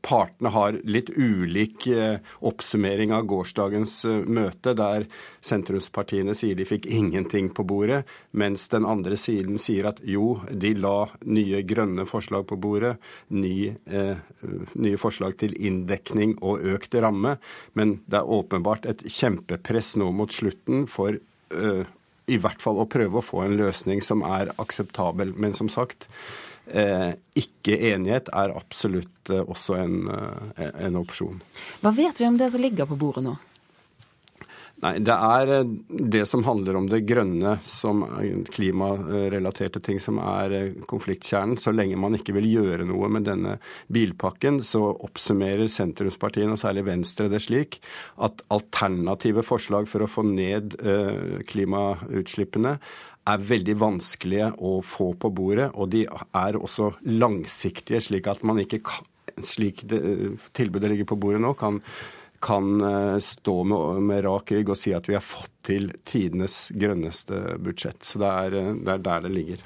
partene har litt ulik eh, oppsummering av gårsdagens eh, møte, der sentrumspartiene sier de fikk ingenting på bordet, mens den andre siden sier at jo, de la nye grønne forslag på bordet, ny, nye forslag til inndekning og økt ramme, men det er åpenbart et kjempepress nå mot slutten for i hvert fall å prøve å få en løsning som er akseptabel. Men som sagt, Eh, ikke-enighet er absolutt eh, også en, eh, en opsjon.
Hva vet vi om det som ligger på bordet nå?
Nei, Det er det som handler om det grønne, som klimarelaterte ting, som er konfliktkjernen. Så lenge man ikke vil gjøre noe med denne bilpakken, så oppsummerer sentrumspartiene, og særlig Venstre, det slik at alternative forslag for å få ned klimautslippene er veldig vanskelige å få på bordet, og de er også langsiktige, slik at man ikke kan, slik det, tilbudet ligger på bordet nå, kan, kan eh, stå med, med, rak rygg og si at vi har fått til tidenes grønneste budsjett. Så det er, eh, det er der det ligger.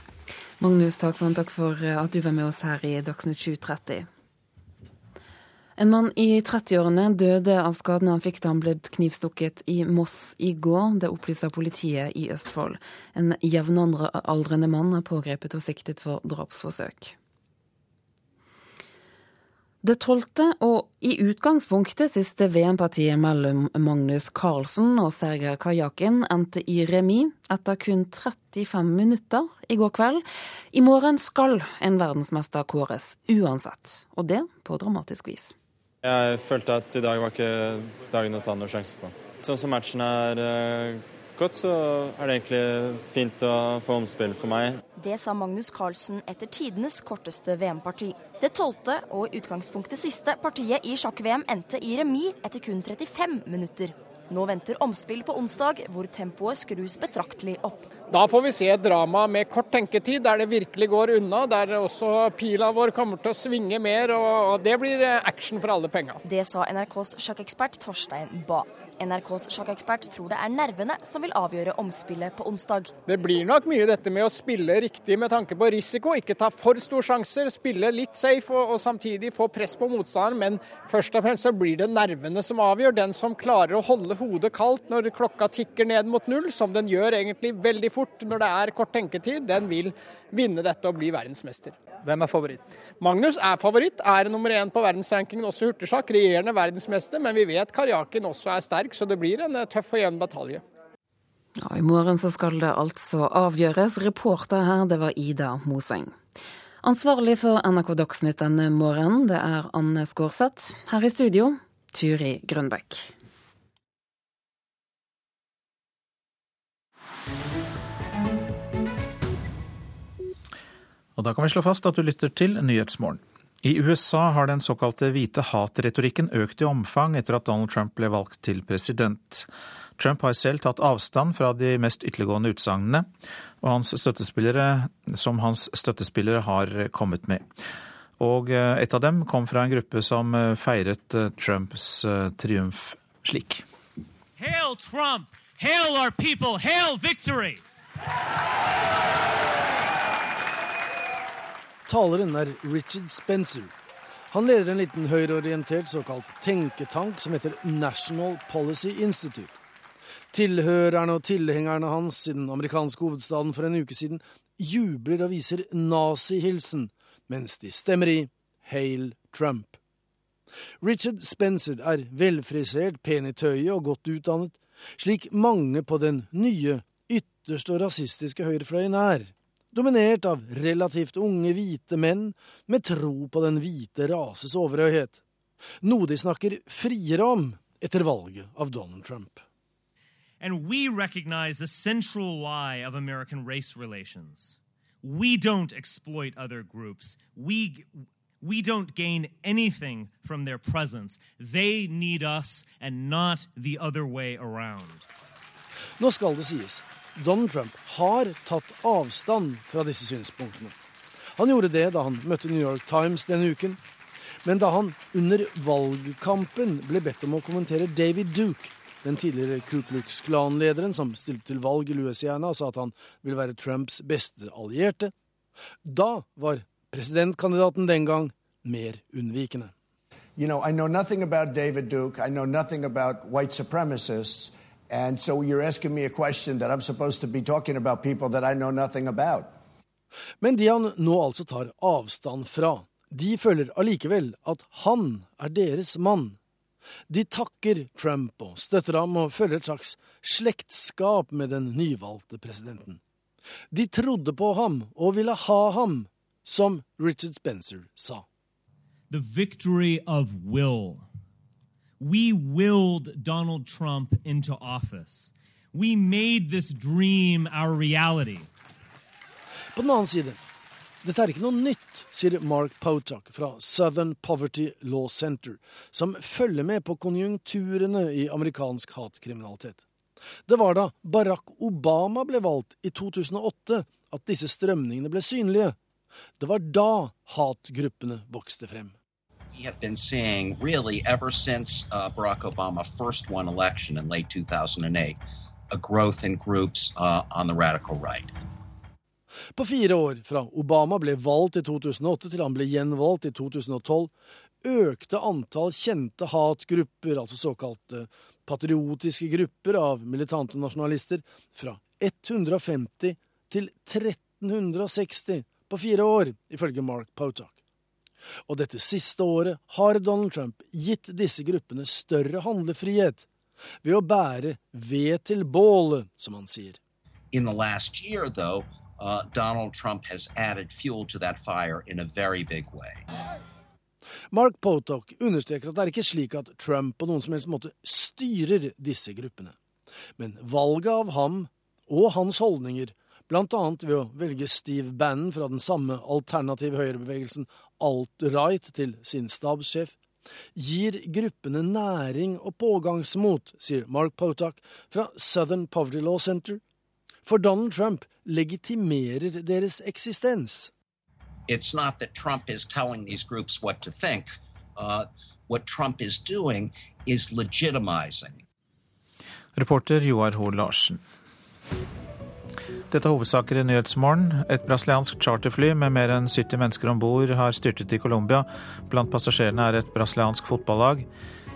Magnus Takvann, takk for eh, at du var med oss her i Dagsnytt 730. En mann i 30-årene døde av skadene han fikk da han ble knivstukket i Moss i går. Det opplyser politiet i Østfold. En jevnaldrende mann er pågrepet og siktet for drapsforsøk. Det tolvte og i utgangspunktet siste VM-partiet mellom Magnus Carlsen og Sergej Kajakin endte i remis etter kun 35 minutter i går kveld. I morgen skal en verdensmester kåres uansett, og det på dramatisk vis.
Jeg følte at i dag var ikke dagen å ta noen sjanse på. Sånn som matchen er uh, gått, så er det egentlig fint å få omspill for meg.
Det sa Magnus Carlsen etter tidenes korteste VM-parti. Det tolvte og i utgangspunktet siste partiet i sjakk-VM endte i remis etter kun 35 minutter. Nå venter omspill på onsdag, hvor tempoet skrus betraktelig opp.
Da får vi se et drama med kort tenketid, der det virkelig går unna. Der også pila vår kommer til å svinge mer, og det blir action for alle penga.
Det sa NRKs sjakkekspert Torstein Bae. NRKs sjakkekspert tror det er nervene som vil avgjøre omspillet på onsdag.
Det blir nok mye dette med å spille riktig med tanke på risiko, ikke ta for store sjanser, spille litt safe og, og samtidig få press på motstanderen. Men først og fremst så blir det nervene som avgjør. Den som klarer å holde hodet kaldt når klokka tikker ned mot null, som den gjør egentlig veldig fort når det er kort tenketid, den vil vinne dette og bli verdensmester.
Hvem er favoritt?
Magnus er favoritt, er nummer én på verdensrankingen også i hurtigsjakk. Regjerende verdensmester, men vi vet Karjakin også er sterk, så det blir en eh, tøff og jevn batalje.
Ja, I morgen så skal det altså avgjøres. Reporter her, det var Ida Moseng. Ansvarlig for NRK Dagsnytt denne morgenen, det er Anne Skårseth. Her i studio, Turi Grønbekk.
Og da kan vi slå fast at du lytter til Nyhetsmorgen. I USA har den såkalte hvite hat-retorikken økt i omfang etter at Donald Trump ble valgt til president. Trump har selv tatt avstand fra de mest ytterliggående utsagnene, hans som hans støttespillere har kommet med. Og eh, et av dem kom fra en gruppe som eh, feiret eh, Trumps triumf slik. Hail Trump! Hail our people! Hail victory!
Taleren er Richard Spencer. Han leder en liten høyreorientert såkalt tenketank som heter National Policy Institute. Tilhørerne og tilhengerne hans i den amerikanske hovedstaden for en uke siden jubler og viser nazihilsen, mens de stemmer i Hail Trump. Richard Spencer er velfrisert, pen i tøyet og godt utdannet, slik mange på den nye, ytterste og rasistiske høyrefløyen er, dominert av relativt unge hvite menn med tro på den hvite rases overhøyhet, noe de snakker friere om etter valget av Donald Trump.
And we recognize the central lie of American race relations. We don't exploit other groups. We, we don't gain anything from their presence. They need us and not the other way around.
Nå skal det sies, Donald Trump har tatt avstand fra disse synspunktene. Han gjorde det da han møtte New York Times denne uken. Men da han under valgkampen ble bedt om å kommentere David Duke, den tidligere Ku Klux Klan-lederen som stilte til valg i Louisiana og sa at han ville være Trumps beste allierte, da var presidentkandidaten den gang mer unnvikende.
You know, I know David Duke. I know nothing about white supremacists. And so you're asking me a question that I'm supposed to be talking about people that I know nothing about.
Men de han nå altså tar avstand fra, de føler allikevel at han er deres mann. De takker Trump og støtter ham og føler et slags slektskap med den nyvalgte presidenten. De trodde på ham og ville ha ham, som Richard Spencer sa.
The victory of will. We willed Donald Trump into office. We made this dream our reality.
På den annen side, dette er ikke noe nytt, sier Mark Potok fra Southern Poverty Law Center, som følger med på konjunkturene i amerikansk hatkriminalitet. Det var da Barack Obama ble valgt i 2008 at disse strømningene ble synlige. Det var da hatgruppene vokste frem.
We have been seeing really ever since uh, Barack Obama first won election in late 2008 a growth in groups uh, on the radical right.
På fire år, fra Obama ble valgt i 2008 til han ble gjenvalgt i 2012, økte antall kjente hatgrupper, altså såkalte patriotiske grupper av militante nasjonalister, fra 150 til 1360 på fire år, ifølge Mark Potok. Og dette siste året har Donald Trump gitt disse gruppene større handlefrihet ved å bære ved til bålet, som han sier.
In the last year, though, uh, Donald Trump has added fuel to that fire in a very big way.
Mark Potok understreker at det er ikke slik at Trump på noen som helst måte styrer disse gruppene. Men valget av ham og hans holdninger, annet ved å velge Steve Bannon fra den samme alternative høyrebevegelsen alt-right til sin stabssjef, gir gruppene næring og pågangsmot, sier Mark Potok fra Southern Poverty Law Center. For Donald Trump legitimerer deres eksistens.
It's not that Trump is telling these groups what to think. Uh, what Trump is doing is legitimizing.
Reporter Joar Hoel Larsen. Dette er hovedsaker i Nyhetsmorgen. Et brasiliansk charterfly med mer enn 70 mennesker om bord har styrtet i Colombia. Blant passasjerene er et brasiliansk fotballag.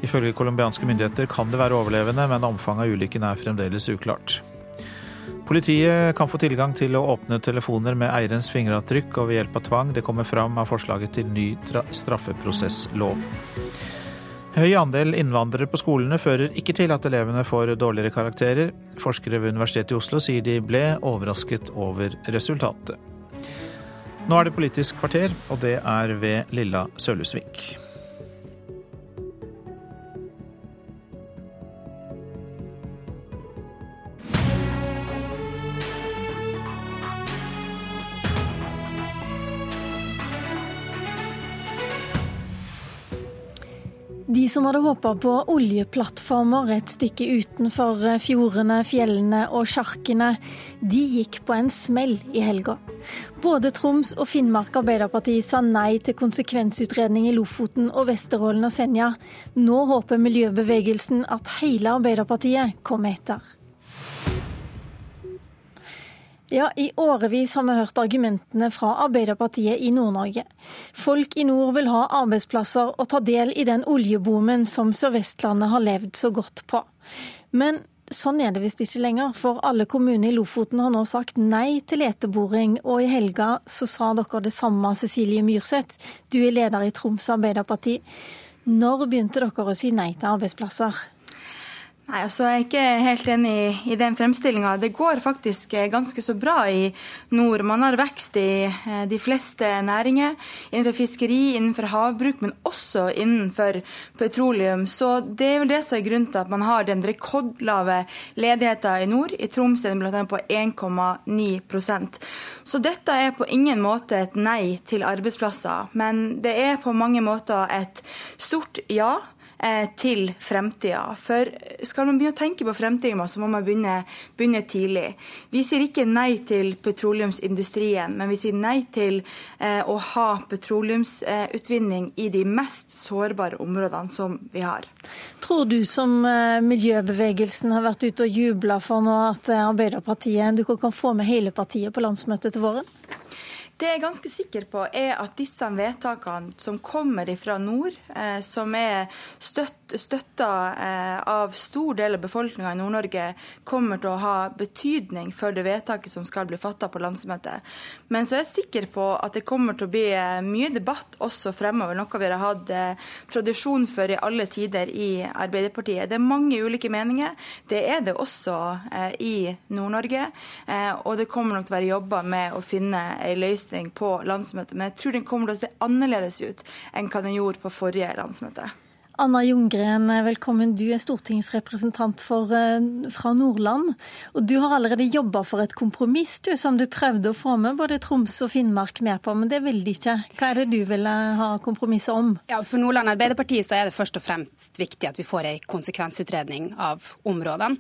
Ifølge colombianske myndigheter kan det være overlevende, men omfanget av ulykken er fremdeles uklart. Politiet kan få tilgang til å åpne telefoner med eierens fingeravtrykk og ved hjelp av tvang. Det kommer fram av forslaget til ny straffeprosesslov. Høy andel innvandrere på skolene fører ikke til at elevene får dårligere karakterer. Forskere ved Universitetet i Oslo sier de ble overrasket over resultatet. Nå er det Politisk kvarter, og det er ved Lilla Sølhusvik.
De som hadde håpa på oljeplattformer et stykke utenfor fjordene, fjellene og sjarkene, de gikk på en smell i helga. Både Troms og Finnmark Arbeiderparti sa nei til konsekvensutredning i Lofoten og Vesterålen og Senja. Nå håper miljøbevegelsen at hele Arbeiderpartiet kommer etter. Ja, I årevis har vi hørt argumentene fra Arbeiderpartiet i Nord-Norge. Folk i nord vil ha arbeidsplasser og ta del i den oljeboomen som Sør-Vestlandet har levd så godt på. Men sånn er det visst ikke lenger, for alle kommuner i Lofoten har nå sagt nei til leteboring, og i helga så sa dere det samme, Cecilie Myrseth. Du er leder i Troms Arbeiderparti. Når begynte dere å si nei til arbeidsplasser?
Nei, altså Jeg er ikke helt enig i, i den fremstillinga. Det går faktisk eh, ganske så bra i nord. Man har vekst i eh, de fleste næringer. Innenfor fiskeri, innenfor havbruk, men også innenfor petroleum. Så det er vel det som er grunnen til at man har den rekordlave ledigheten i nord. I Troms er den bl.a. på 1,9% Så dette er på ingen måte et nei til arbeidsplasser. Men det er på mange måter et stort ja til fremtida. For skal man begynne å tenke på fremtida, så må man begynne, begynne, tidlig. Vi sier ikke nei til petroleumsindustrien, men vi sier nei til eh, å ha petroleumsutvinning i de mest sårbare områdene som vi har.
Tror du som eh, miljøbevegelsen har vært ute og jubla for nå at Arbeiderpartiet du kan få med hele partiet på landsmøtet til våren?
Det jeg er ganske sikker på, er at disse vedtakene som kommer fra nord, eh, som er støtt, støtta eh, av stor del av befolkninga i Nord-Norge, kommer til å ha betydning for det vedtaket som skal bli fatta på landsmøtet. Men så er jeg sikker på at det kommer til å bli eh, mye debatt også fremover, noe vi har hatt eh, tradisjon for i alle tider i Arbeiderpartiet. Det er mange ulike meninger. Det er det også i Nord-Norge. Og det kommer nok til å være jobba med å finne ei løsning på landsmøtet, men jeg tror den kommer til å se annerledes ut enn hva den gjorde på forrige landsmøte.
Anna Ljunggren, velkommen. Du er stortingsrepresentant for, eh, fra Nordland. Og du har allerede jobba for et kompromiss du, som du prøvde å få med både Troms og Finnmark med på, men det vil de ikke. Hva er det du ville ha kompromisset om?
Ja, For Nordland Arbeiderparti så er det først og fremst viktig at vi får ei konsekvensutredning av områdene.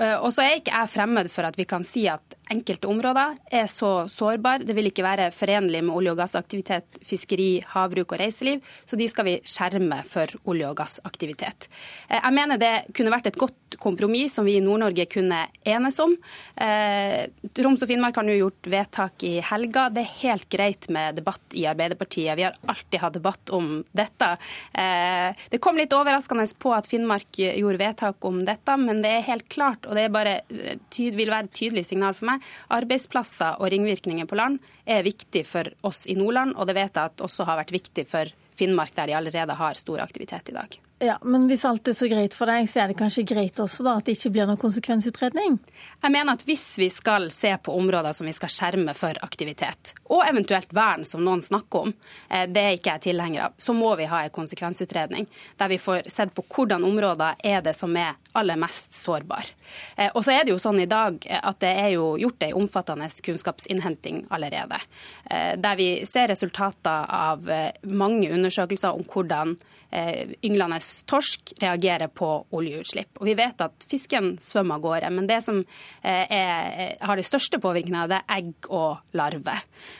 Eh, og så er ikke jeg fremmed for at vi kan si at enkelte områder er så sårbare. Det vil ikke være forenlig med olje- og gassaktivitet, fiskeri, havbruk og reiseliv. Så de skal vi skjerme for olje- og gassaktivitet. Eh, jeg mener det kunne vært et godt kompromiss som vi i Nord-Norge kunne enes om. Eh, Troms og Finnmark har nå gjort vedtak i helga. Det er helt greit med debatt i Arbeiderpartiet. Vi har alltid hatt debatt om dette. Det kom litt overraskende på at Finnmark gjorde vedtak om dette, men det er helt klart og det bare, vil være et tydelig signal for meg. Arbeidsplasser og ringvirkninger på land er viktig for oss i Nordland, og det vet jeg at også har vært viktig for Finnmark, der de allerede har stor aktivitet i dag.
Ja, Men hvis alt er så greit for deg, så er det kanskje greit også da at det ikke blir noen konsekvensutredning?
Jeg mener at hvis vi skal se på områder som vi skal skjerme for aktivitet, og eventuelt vern, som noen snakker om, eh, det er ikke jeg tilhenger av, så må vi ha en konsekvensutredning der vi får sett på hvordan områder er det som er aller mest sårbare. Eh, og så er det jo sånn i dag at det er jo gjort ei omfattende kunnskapsinnhenting allerede. Eh, der vi ser resultater av mange undersøkelser om hvordan ynglende torsk reagerer på oljeutslipp. Og Vi vet at fisken svømmer av gårde, men det som eh, er, har de største påvirkningene, det er egg og larve.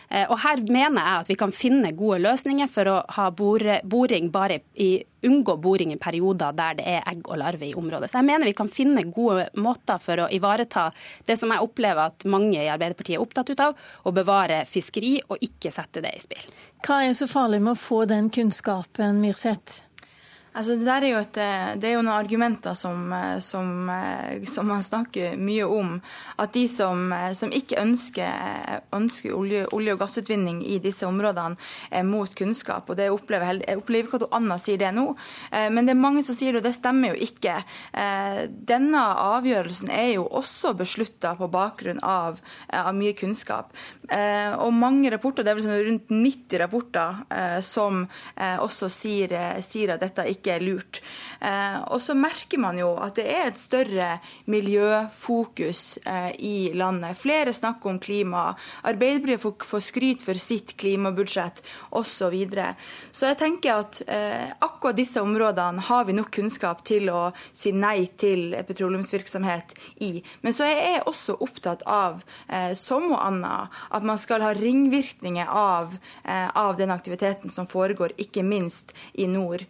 Eh, og Her mener jeg at vi kan finne gode løsninger for å ha boring bare i unngå boring i perioder der det er egg og larve i området. Så jeg mener vi kan finne gode måter for å ivareta det som jeg opplever at mange i Arbeiderpartiet er opptatt ut av, å bevare fiskeri og ikke sette det i spill.
Hva er så farlig med å få den kunnskapen, Myrseth?
Altså, det, er et, eh, det, er jo noen argumenter som, eh, som, eh, som, man snakker mye om. At de som, som ikke ønsker, ønsker olje, olje, og gassutvinning i disse områdene, er mot kunnskap. og det opplever, jeg opplever ikke at Anna sier det nå, men det er mange som sier det, og det stemmer jo ikke. Denne avgjørelsen er jo også beslutta på bakgrunn av, av, mye kunnskap. Og mange rapporter, det er vel sånn rundt 90 rapporter, som også sier, sier at dette ikke ikke er lurt. Eh, og så merker man jo at det er et større miljøfokus eh, i landet. Flere snakker om klima. Arbeiderpartiet får skryt for sitt klimabudsjett osv. Så, så jeg tenker at eh, akkurat disse områdene har vi nok kunnskap til å si nei til petroleumsvirksomhet i. Men så er jeg også opptatt av, som og Anna, at man skal ha ringvirkninger av, av den aktiviteten som foregår, ikke minst i nord.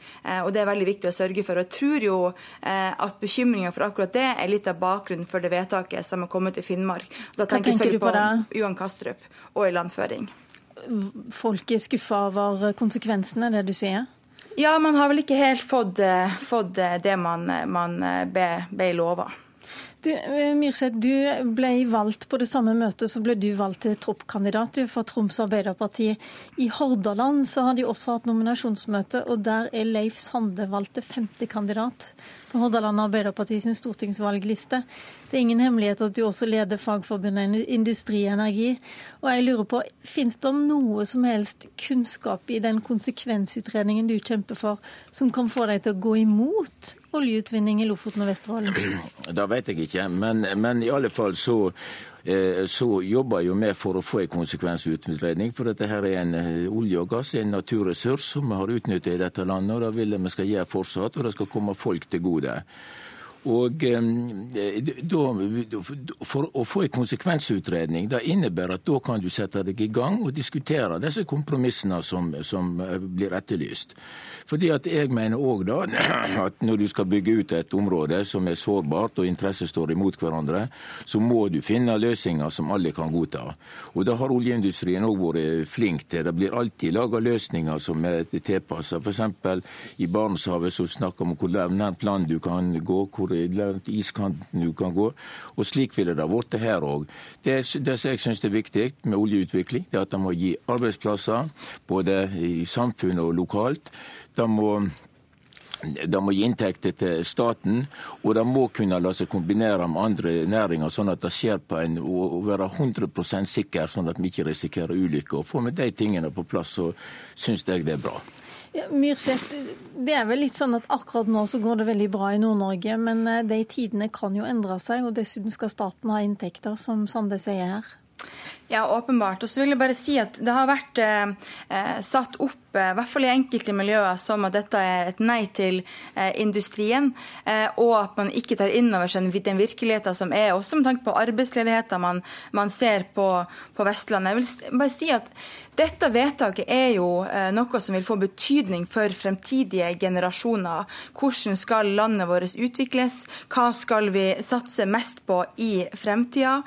Og det er veldig viktig å sørge for. Og jeg tror jo eh, at bekymringa for akkurat det er litt av bakgrunnen for det vedtaket som har kommet til Finnmark. Da tenker jeg selvfølgelig på, på Johan Kastrup og ilandføring.
Folk er skuffa over konsekvensene, det du sier?
Ja, man har vel ikke helt fått, eh, fått det man, man ble, ble lova.
Du, eh, Myrseth, du ble valgt på det samme møtet, så ble du valgt til troppkandidat for Troms Arbeiderparti. I Hordaland så har de også hatt nominasjonsmøte, og der er Leif Sande valgt til femte kandidat Hordaland Arbeiderparti sin stortingsvalgliste. Det er ingen hemmelighet at du også leder Fagforbundet Industri Energi. Og jeg lurer på, Fins det noe som helst kunnskap i den konsekvensutredningen du kjemper for, som kan få deg til å gå imot oljeutvinning i Lofoten og Vesterålen?
Det vet jeg ikke, men, men i alle fall så så jobber jo med for å få en konsekvensutredning. For dette her er en eh, olje og gass, en naturressurs som vi har utnyttet i dette landet. og Det vil vi skal gjøre fortsatt, og det skal komme folk til gode. Og eh, da, For å få en konsekvensutredning det innebærer at da kan du sette deg i gang og diskutere disse kompromissene som, som blir etterlyst. Fordi at Jeg mener òg at når du skal bygge ut et område som er sårbart og interesser står imot hverandre, så må du finne løsninger som alle kan godta. Og Det har oljeindustrien òg vært flink til. Det blir alltid laga løsninger som er tilpassa. F.eks. i Barentshavet så snakker vi om hvor nært land du kan gå, hvor langt iskanten du kan gå. Og slik ville det vært her òg. Det, det som jeg syns er viktig med oljeutvikling, det er at det må gi arbeidsplasser både i samfunnet og lokalt. Det må det må gi inntekter til staten, og det må kunne la seg kombinere med andre næringer, sånn at det skjer på en, å være 100 sikker, sånn at vi ikke risikerer ulykker. Og Får vi de tingene på plass, så syns jeg det er bra.
Ja, Myrseth, det er vel litt sånn at akkurat nå så går det veldig bra i Nord-Norge, men eh, de tidene kan jo endre seg, og dessuten skal staten ha inntekter, som Sande sier her.
Ja, åpenbart. Og så vil jeg bare si at det har vært eh, eh satt opp, eh, i hvert fall i enkelte miljøer, som at dette er et nei til eh, industrien, eh, og at man ikke tar inn over seg den virkeligheten som er, også med tanke på arbeidsledigheten man, man ser på, på, Vestlandet. Jeg vil bare si at dette vedtaket er jo eh, noe som vil få betydning for fremtidige generasjoner. Hvordan skal landet vårt utvikles? Hva skal vi satse mest på i fremtida?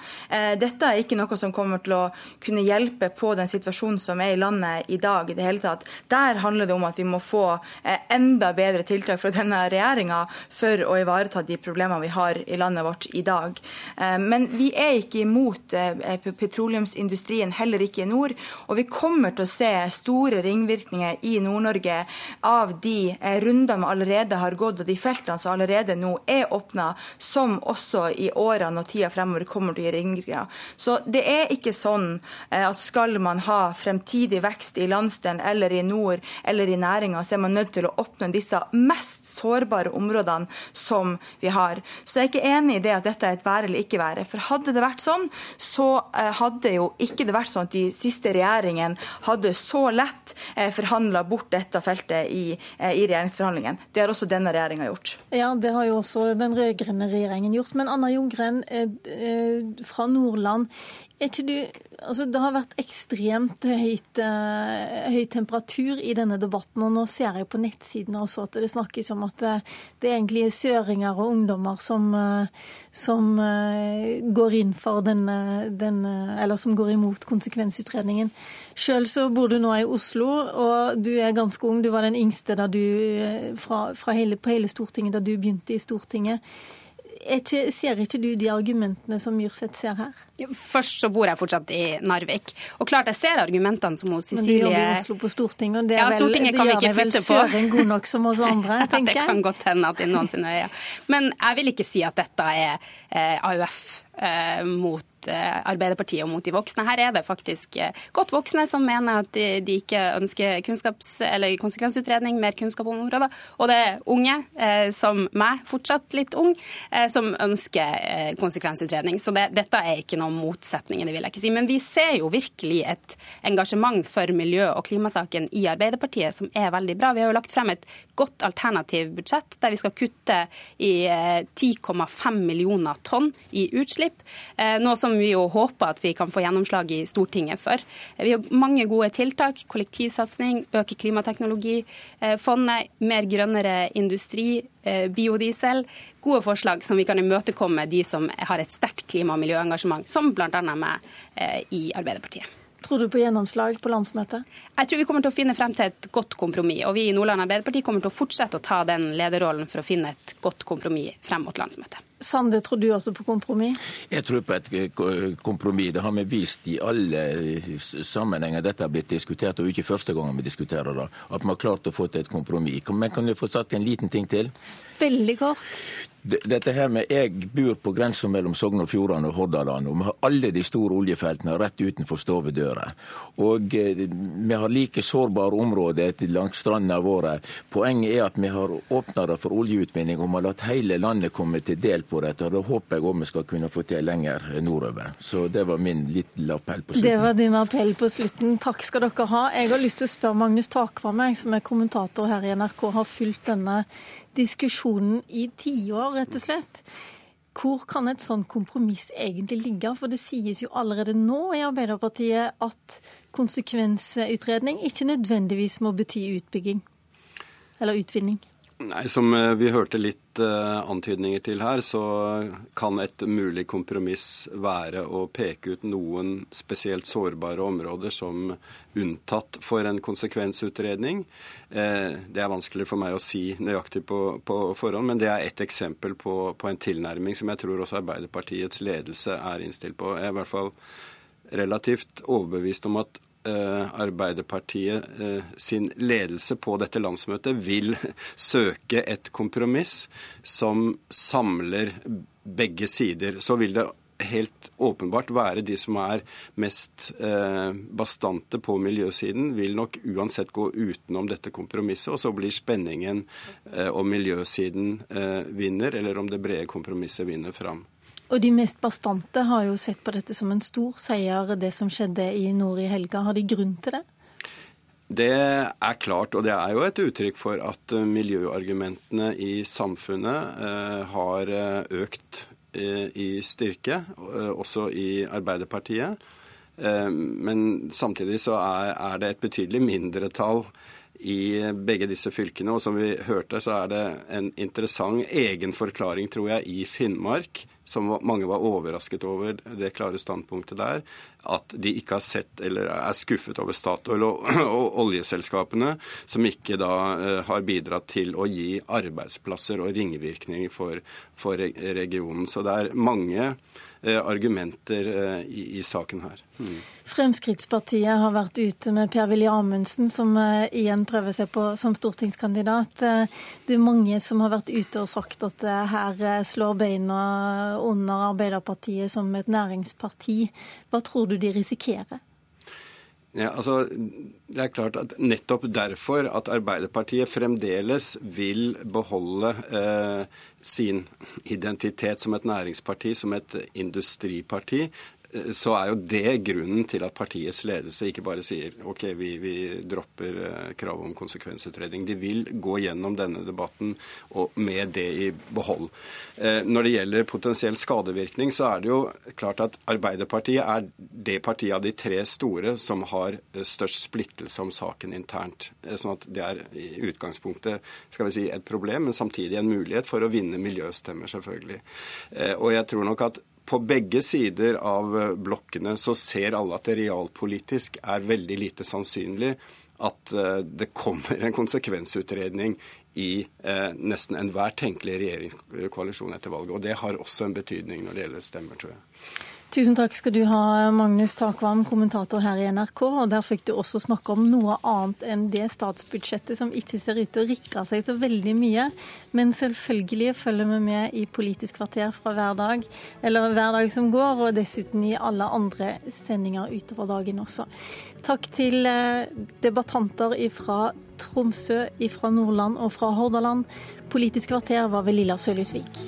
Dette er ikke noe som kommer til å kunne hjelpe på den situasjonen som er i landet i dag. i det hele tatt. Der handler det om at vi må få eh, enda bedre tiltak fra denne regjeringa for å ivareta de problemene vi har i landet vårt i dag. Eh, men vi er ikke imot eh, petroleumsindustrien, heller ikke i nord. Og vi kommer til å se store ringvirkninger i Nord-Norge av de rundene vi allerede har gått, og de feltene som allerede nå er åpna, som også i årene og tida fremover kommer til å gi ringvirkninger. Så det er ikke sånn eh, at skal man ha fremtidig vekst i landsdelen eller i nord eller i næringa, så er man nødt til å åpne disse mest sårbare områdene som vi har. Så jeg er ikke enig i det at dette er et være eller ikke være. For hadde det vært sånn, så eh, hadde jo ikke det vært sånn at de siste regjeringene hadde så lett eh, forhandla bort dette feltet i, i regjeringsforhandlingene. Det har også denne regjeringa gjort.
Ja, det har jo også den rød-grønne regjeringen gjort. Men Anna Ljunggren fra Nordland, du Altså, det har vært ekstremt høyt, uh, høy temperatur i denne debatten. og Nå ser jeg på nettsidene også at det snakkes om at det, egentlig er søringer og ungdommer som, uh, som går inn for denne, denne, Eller som går imot konsekvensutredningen. Sjøl så bor du nå i Oslo, og du er ganske ung. Du var den yngste du, fra, fra hele, på hele Stortinget da du begynte i Stortinget. Ikke, ser ikke du de argumentene som Myrseth ser her?
Først så bor jeg fortsatt i Narvik. Og klart jeg ser argumentene som hos Cecilie
Men du jobber i Oslo på Stortinget, og det,
ja, Stortinget
vel,
kan flytte på.
Det gjør vel søren god nok som oss andre, tenker jeg.
det kan godt hende at i noen sine øyne. Men jeg vil ikke si at dette er eh, AUF eh, mot Arbeiderpartiet og mot de voksne. Her er det faktisk eh, godt voksne som mener at de, ikke ønsker kunnskaps- eller konsekvensutredning, mer kunnskap om områder. Og det er unge, eh, som meg, fortsatt litt ung, eh, som ønsker eh, konsekvensutredning. Så det, dette er ikke noen motsetninger, det vil jeg ikke si. Men vi ser jo virkelig et engasjement for miljø- og klimasaken i Arbeiderpartiet som er veldig bra. Vi har jo lagt frem et godt alternativ budsjett der vi skal kutte i 10,5 eh, millioner tonn i utslipp. Noe som vi jo håper at vi kan få gjennomslag i Stortinget for. Vi har mange gode tiltak. Kollektivsatsing, øke klimateknologifondet, mer grønnere industri, eh, biodiesel. Gode forslag som vi kan imøtekomme de som har et sterkt klima- og miljøengasjement, som bl.a. meg eh, i Arbeiderpartiet.
Tror du på gjennomslag på landsmøtet?
Jeg tror vi kommer til å finne frem til et godt kompromiss. Og vi i Nordland Arbeiderparti kommer til å fortsette å ta den lederrollen for å finne et godt kompromiss frem mot landsmøtet.
Sande, tror du også på kompromiss?
Jeg tror på et kompromiss. Det har vi vist i alle sammenhenger dette har blitt diskutert, og ikke første gang vi diskuterer det. At vi har klart å få til et kompromiss. Men kan du få sagt en liten ting til?
Veldig kort.
Dette her med Jeg bor på grensa mellom Sogn og Fjordane og Hordaland. og Vi har alle de store oljefeltene rett utenfor stovedøra. Og eh, vi har like sårbare områder langs stranda våre. Poenget er at vi har åpna det for oljeutvinning og vi har latt hele landet komme til del på dette. og Det håper jeg òg vi skal kunne få til lenger nordover. Så det var min lille appell på slutten.
Det var din appell på slutten. Takk skal dere ha. Jeg har lyst til å spørre Magnus Takvam, som er kommentator her i NRK, har fulgt denne diskusjonen i tiår, rett og slett. Hvor kan et sånt kompromiss egentlig ligge? For det sies jo allerede nå i Arbeiderpartiet at konsekvensutredning ikke nødvendigvis må bety utbygging eller utvinning.
Nei, Som eh, vi hørte litt uh, antydninger til her, så kan et mulig kompromiss være å peke ut noen spesielt sårbare områder som unntatt for en konsekvensutredning. Uh, det er vanskelig for meg å si nøyaktig på, på forhånd, men det er ett eksempel på, på, en tilnærming som jeg tror også Arbeiderpartiets ledelse er innstilt på. Jeg er i hvert fall relativt overbevist om at Eh, Arbeiderpartiet eh, sin ledelse på dette landsmøtet vil søke et kompromiss som samler begge sider. Så vil det helt åpenbart være de som er mest eh, bastante på miljøsiden, vil nok uansett gå utenom dette kompromisset. Og så blir spenningen om miljøsiden vinner, eller om det brede kompromisset vinner fram.
Og de mest bastante har jo sett på dette som en stor seier, det som skjedde i nord i helga. Har de grunn til det?
Det er klart, og det er jo et uttrykk for at eh, miljøargumentene i samfunnet eh, har eh, økt i styrke, også i Arbeiderpartiet. Men samtidig så er det et betydelig mindretall i begge disse fylkene. Og som vi hørte, så er det en interessant egen forklaring, tror jeg, i Finnmark som mange var overrasket over det klare standpunktet der, at de ikke har sett eller er skuffet over Statoil og, og oljeselskapene, som ikke da uh, har bidratt til å gi arbeidsplasser og ringvirkninger for, for regionen. Så det er mange argumenter uh, i, i, saken her. Mm.
Fremskrittspartiet har vært ute med Per-Willy Amundsen, som eh, igjen prøver seg på som stortingskandidat. Eh, det er mange som har vært ute og sagt at her slår beina under Arbeiderpartiet som et næringsparti. Hva tror du de risikerer?
Ja, altså, det er klart at Nettopp derfor at Arbeiderpartiet fremdeles vil beholde eh, sin identitet som et næringsparti, som et industriparti, så er jo det grunnen til at partiets ledelse ikke bare sier OK, vi, vi dropper eh, kravet om konsekvensutredning. De vil gå gjennom denne debatten og med det i behold. Eh, når det gjelder potensiell skadevirkning, så er det jo klart at Arbeiderpartiet er det partiet av de tre store som har eh, størst splittelse om saken internt. Sånn at det er i utgangspunktet skal vi si, et problem, men samtidig en mulighet for å vinne miljøstemmer, selvfølgelig. Og jeg tror nok at på begge sider av eh, blokkene så ser alle at det realpolitisk er veldig lite sannsynlig at eh, det kommer en konsekvensutredning i eh, nesten enhver tenkelig regjeringskoalisjon etter valget. Og det har også en betydning når det gjelder stemmer, tror jeg.
Tusen takk skal du ha, Magnus Takvam, kommentator her i NRK. og Der fikk du også snakke om noe annet enn det statsbudsjettet som ikke ser ut til å rikke seg så veldig mye. Men selvfølgelig følger vi med i Politisk kvarter fra hver dag, eller hver dag som går, og dessuten i alle andre sendinger utover dagen også. Takk til eh, debattanter fra Tromsø, fra Nordland og fra Hordaland. Politisk kvarter var ved Lilla Sølhusvik.